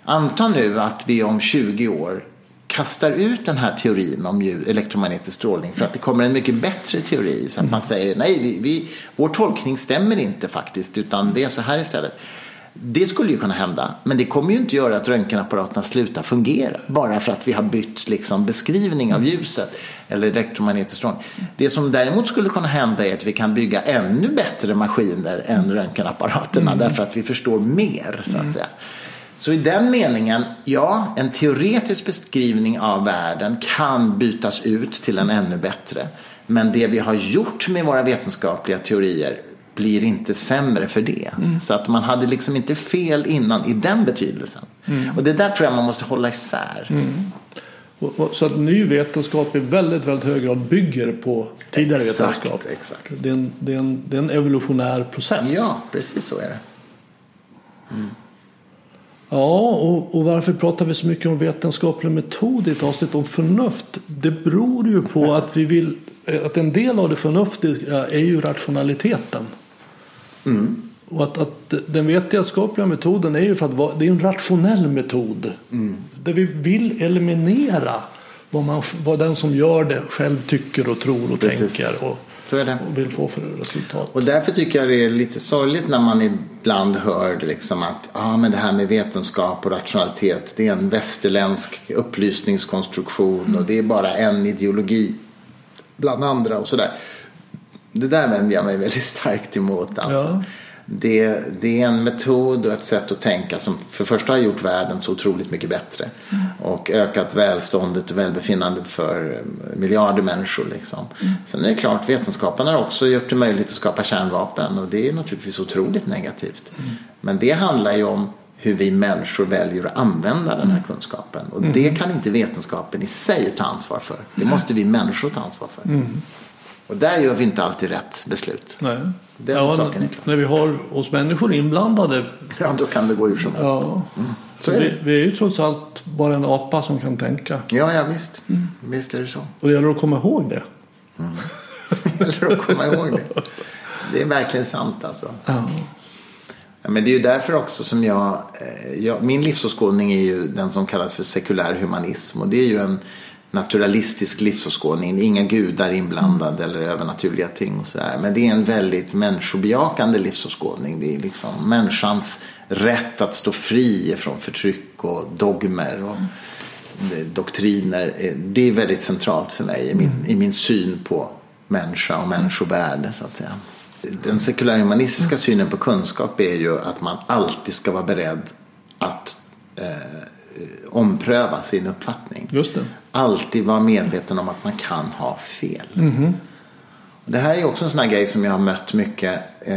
Anta nu att vi om 20 år kastar ut den här teorin om elektromagnetisk strålning för att det kommer en mycket bättre teori. Så att man säger nej, vi, vi, vår tolkning stämmer inte faktiskt utan det är så här istället. Det skulle ju kunna hända, men det kommer ju inte göra att röntgenapparaterna slutar fungera bara för att vi har bytt liksom, beskrivning av ljuset eller elektromagnetisk strålning. Det som däremot skulle kunna hända är att vi kan bygga ännu bättre maskiner än röntgenapparaterna mm. därför att vi förstår mer så att mm. säga. Så i den meningen, ja, en teoretisk beskrivning av världen kan bytas ut till en ännu bättre. Men det vi har gjort med våra vetenskapliga teorier blir inte sämre för det. Mm. Så att man hade liksom inte fel innan i den betydelsen. Mm. Och det där tror jag man måste hålla isär. Mm. Och, och, så att ny vetenskap i väldigt, väldigt hög grad bygger på tidigare exakt, vetenskap. Exakt. Det, är en, det, är en, det är en evolutionär process. Ja, precis så är det. Mm. Ja, och, och, varför pratar vi så mycket om vetenskaplig metod i ett avsnitt om förnuft? Det beror ju på att vi vill att en del av det förnuftiga är ju rationaliteten. Mm. Och att, att den vetenskapliga metoden är ju för att det är en rationell metod. Mm. Där vi vill eliminera vad, man, vad den som gör det själv tycker och tror och Precis. tänker. Och, och vill få för resultat. Och därför tycker jag det är lite sorgligt när man ibland hör liksom att ah, men det här med vetenskap och rationalitet det är en västerländsk upplysningskonstruktion mm. och det är bara en ideologi bland andra och sådär. Det där vänder jag mig väldigt starkt emot. Alltså. Ja det, det, är en metod och ett sätt att tänka som för första har gjort världen så otroligt mycket bättre. Mm. Och ökat välståndet och välbefinnandet för miljarder människor. Liksom. Mm. Sen är det klart, vetenskapen har också gjort det möjligt att skapa kärnvapen och det är naturligtvis otroligt negativt. Mm. Men det handlar ju om hur vi människor väljer att använda den här mm. kunskapen. Och det mm. kan inte vetenskapen i sig ta ansvar för. Det måste vi människor ta ansvar för. Och där gör vi inte alltid rätt beslut. Nej. Den ja, saken är klar. När vi har oss människor inblandade. Ja, då kan det gå hur som helst. Ja. Mm. Så är vi, vi, är ju trots allt bara en apa som kan tänka. Ja, ja visst. Mm. Visst är det så. Och det gäller att komma ihåg det. Mm. det gäller att komma ihåg det. Det är verkligen sant alltså. Ja. Ja, men det är ju därför också som jag, eh, jag, min livsåskådning är ju den som kallas för sekulär humanism. Och det är ju en naturalistisk livsåskådning. Inga gudar inblandade eller övernaturliga ting och sådär. Men det är en väldigt människobejakande livsåskådning. Det är liksom människans rätt att stå fri från förtryck och dogmer och doktriner. Det är väldigt centralt för mig i min, i min syn på människa och människovärde så att säga. Den sekulärhumanistiska synen på kunskap är ju att man alltid ska vara beredd att eh, ompröva sin uppfattning. Just det. Alltid vara medveten om att man kan ha fel. Mm. Och det här är också en sån här grej som jag har mött mycket. Eh,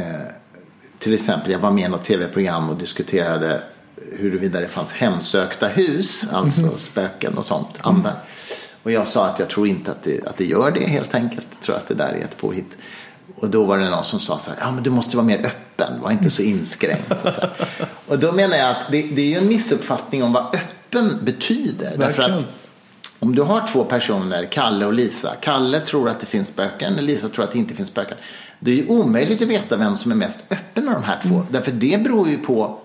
till exempel, jag var med i något tv-program och diskuterade huruvida det fanns hemsökta hus, alltså mm. spöken och sånt, andar. Mm. Och jag sa att jag tror inte att det, att det gör det helt enkelt. Jag tror att det där är ett påhitt. Och då var det någon som sa så här, ja men du måste vara mer öppen öppen, var inte så inskränkt. Och, så. Och då menar jag att det, det, är ju en missuppfattning om vad öppen betyder. Därför att om du har två personer, Kalle och Lisa. Kalle tror att det finns spöken, Lisa tror att det inte finns spöken. Det är ju omöjligt att veta vem som är mest öppen av de här två. Mm. Därför det beror ju på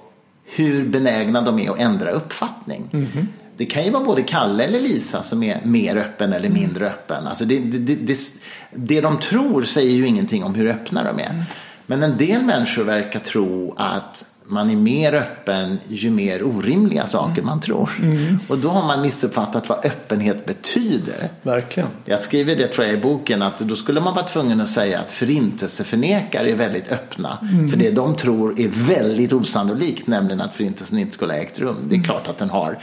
hur benägna de är att ändra uppfattning. Mm. Det kan ju vara både Kalle eller Lisa som är mer öppen eller mindre öppen. Alltså det, det, det, det de tror säger ju ingenting om hur öppna de är. Mm. Men en del människor verkar tro att man är mer öppen ju mer orimliga saker man tror. Mm. Och då har man missuppfattat vad öppenhet betyder. Verkligen. Jag skriver det tror jag i boken att då skulle man vara tvungen att säga att förintelseförnekare är väldigt öppna. Mm. För det de tror är väldigt osannolikt, nämligen att förintelsen inte skulle ha ägt rum. Det är mm. klart att den har.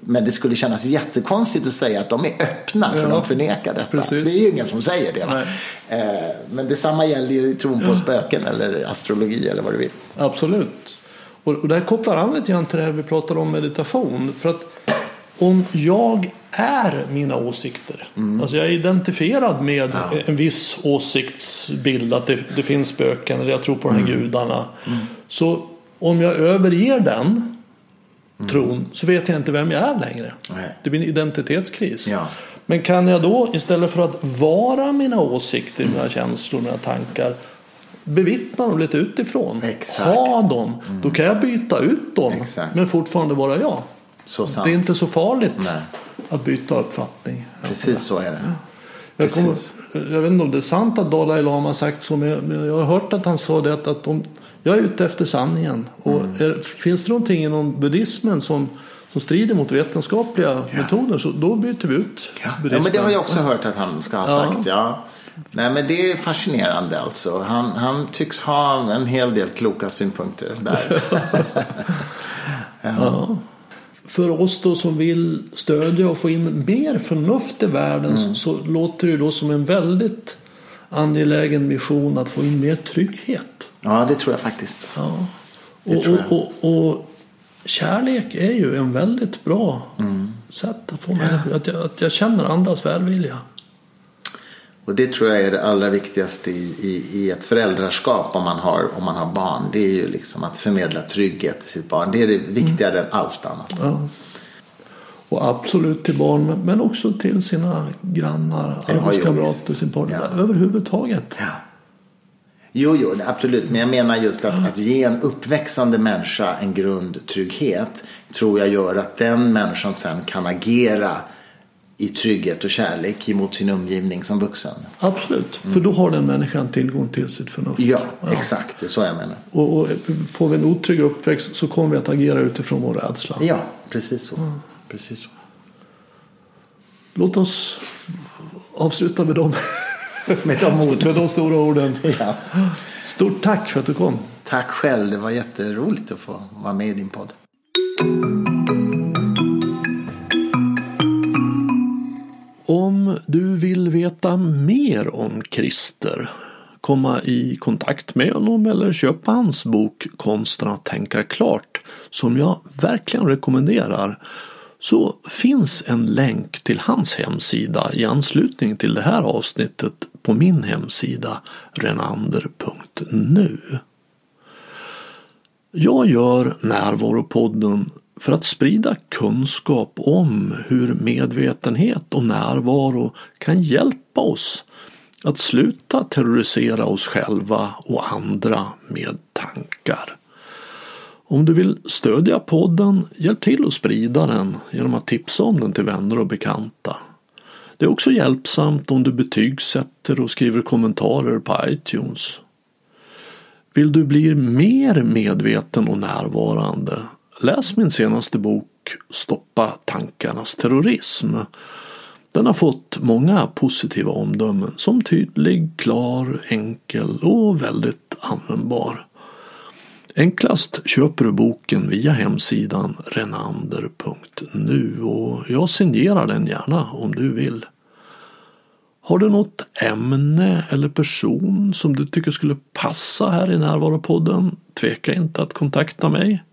Men det skulle kännas jättekonstigt att säga att de är öppna för ja. de förnekar detta. Precis. Det är ju ingen som säger det. Eh, men detsamma gäller ju tron på spöken eller astrologi eller vad du vill. Absolut. Och, och där kopplar an lite grann till det här vi pratade om meditation. För att om jag är mina åsikter. Mm. Alltså jag är identifierad med ja. en viss åsiktsbild. Att det, det, finns spöken eller jag tror på mm. de här gudarna. Mm. Så om jag överger den mm. tron så vet jag inte vem jag är längre. Nej. Det blir en identitetskris. Ja. Men kan jag då istället för att vara mina åsikter, mina känslor, mina tankar bevittna dem lite utifrån. Exakt. Ha dem. Mm. Då kan jag byta ut dem Exakt. men fortfarande vara jag. Det är inte så farligt Nej. att byta uppfattning. Precis så är det. Jag, kommer, jag, vet inte om det är sant att Dalai Lama har sagt så men jag, har hört att han sa det att, att om, jag är ute efter sanningen. Och mm. är, finns det någonting inom buddhismen som som strider mot vetenskapliga ja. metoder så då byter vi ut ja. ja. men det har jag också hört att han ska ha sagt. Ja. Nej men det är fascinerande alltså. Han, han tycks ha en hel del kloka synpunkter där. ja. För oss då som vill stödja och få in mer förnuft i världen mm. så, så, låter det då som en väldigt angelägen mission att få in mer trygghet. Ja det tror jag faktiskt. Ja. Och, och, och, och, kärlek är ju en väldigt bra mm. sätt att få mig att, jag, att jag känner andras välvilja. Och det tror jag är det allra viktigaste i, i, i, ett föräldraskap om man, har, om man har barn. Det är ju liksom att förmedla trygghet till sitt barn. Det är det viktigare mm. än allt annat. Ja. Och absolut till barn men också till sina grannar, arbetskamrater, sin partner. Ja. Överhuvudtaget. Ja. Jo, jo, absolut. Men jag menar just att, att ge en uppväxande människa en grundtrygghet tror jag gör att den människan sen kan agera i trygghet och kärlek emot sin omgivning som vuxen. Absolut, mm. för då har den människan tillgång till sitt förnuft. Ja, ja. exakt. Det är så jag menar. Och, och, får vi en otrygg uppväxt så kommer vi att agera utifrån vår rädsla. Ja, precis så. Ja. Precis så. Låt oss avsluta med dem. med, de orden. med de stora orden. Ja. Stort tack för att du kom. Tack själv. Det var jätteroligt att få vara med i din podd. Om du vill veta mer om Christer, komma i kontakt med honom eller köpa hans bok Konsten att tänka klart som jag verkligen rekommenderar så finns en länk till hans hemsida i anslutning till det här avsnittet på min hemsida renander.nu. Jag gör Närvaropodden för att sprida kunskap om hur medvetenhet och närvaro kan hjälpa oss att sluta terrorisera oss själva och andra med tankar. Om du vill stödja podden, hjälp till att sprida den genom att tipsa om den till vänner och bekanta. Det är också hjälpsamt om du betygsätter och skriver kommentarer på iTunes. Vill du bli mer medveten och närvarande Läs min senaste bok Stoppa tankarnas terrorism. Den har fått många positiva omdömen som tydlig, klar, enkel och väldigt användbar. Enklast köper du boken via hemsidan renander.nu och jag signerar den gärna om du vill. Har du något ämne eller person som du tycker skulle passa här i Närvaropodden? Tveka inte att kontakta mig.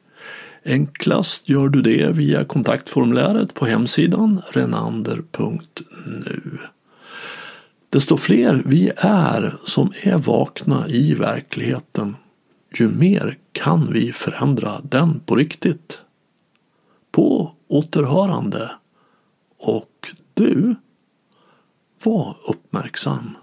Enklast gör du det via kontaktformuläret på hemsidan renander.nu. Desto fler vi är som är vakna i verkligheten, ju mer kan vi förändra den på riktigt. På återhörande. Och du, var uppmärksam.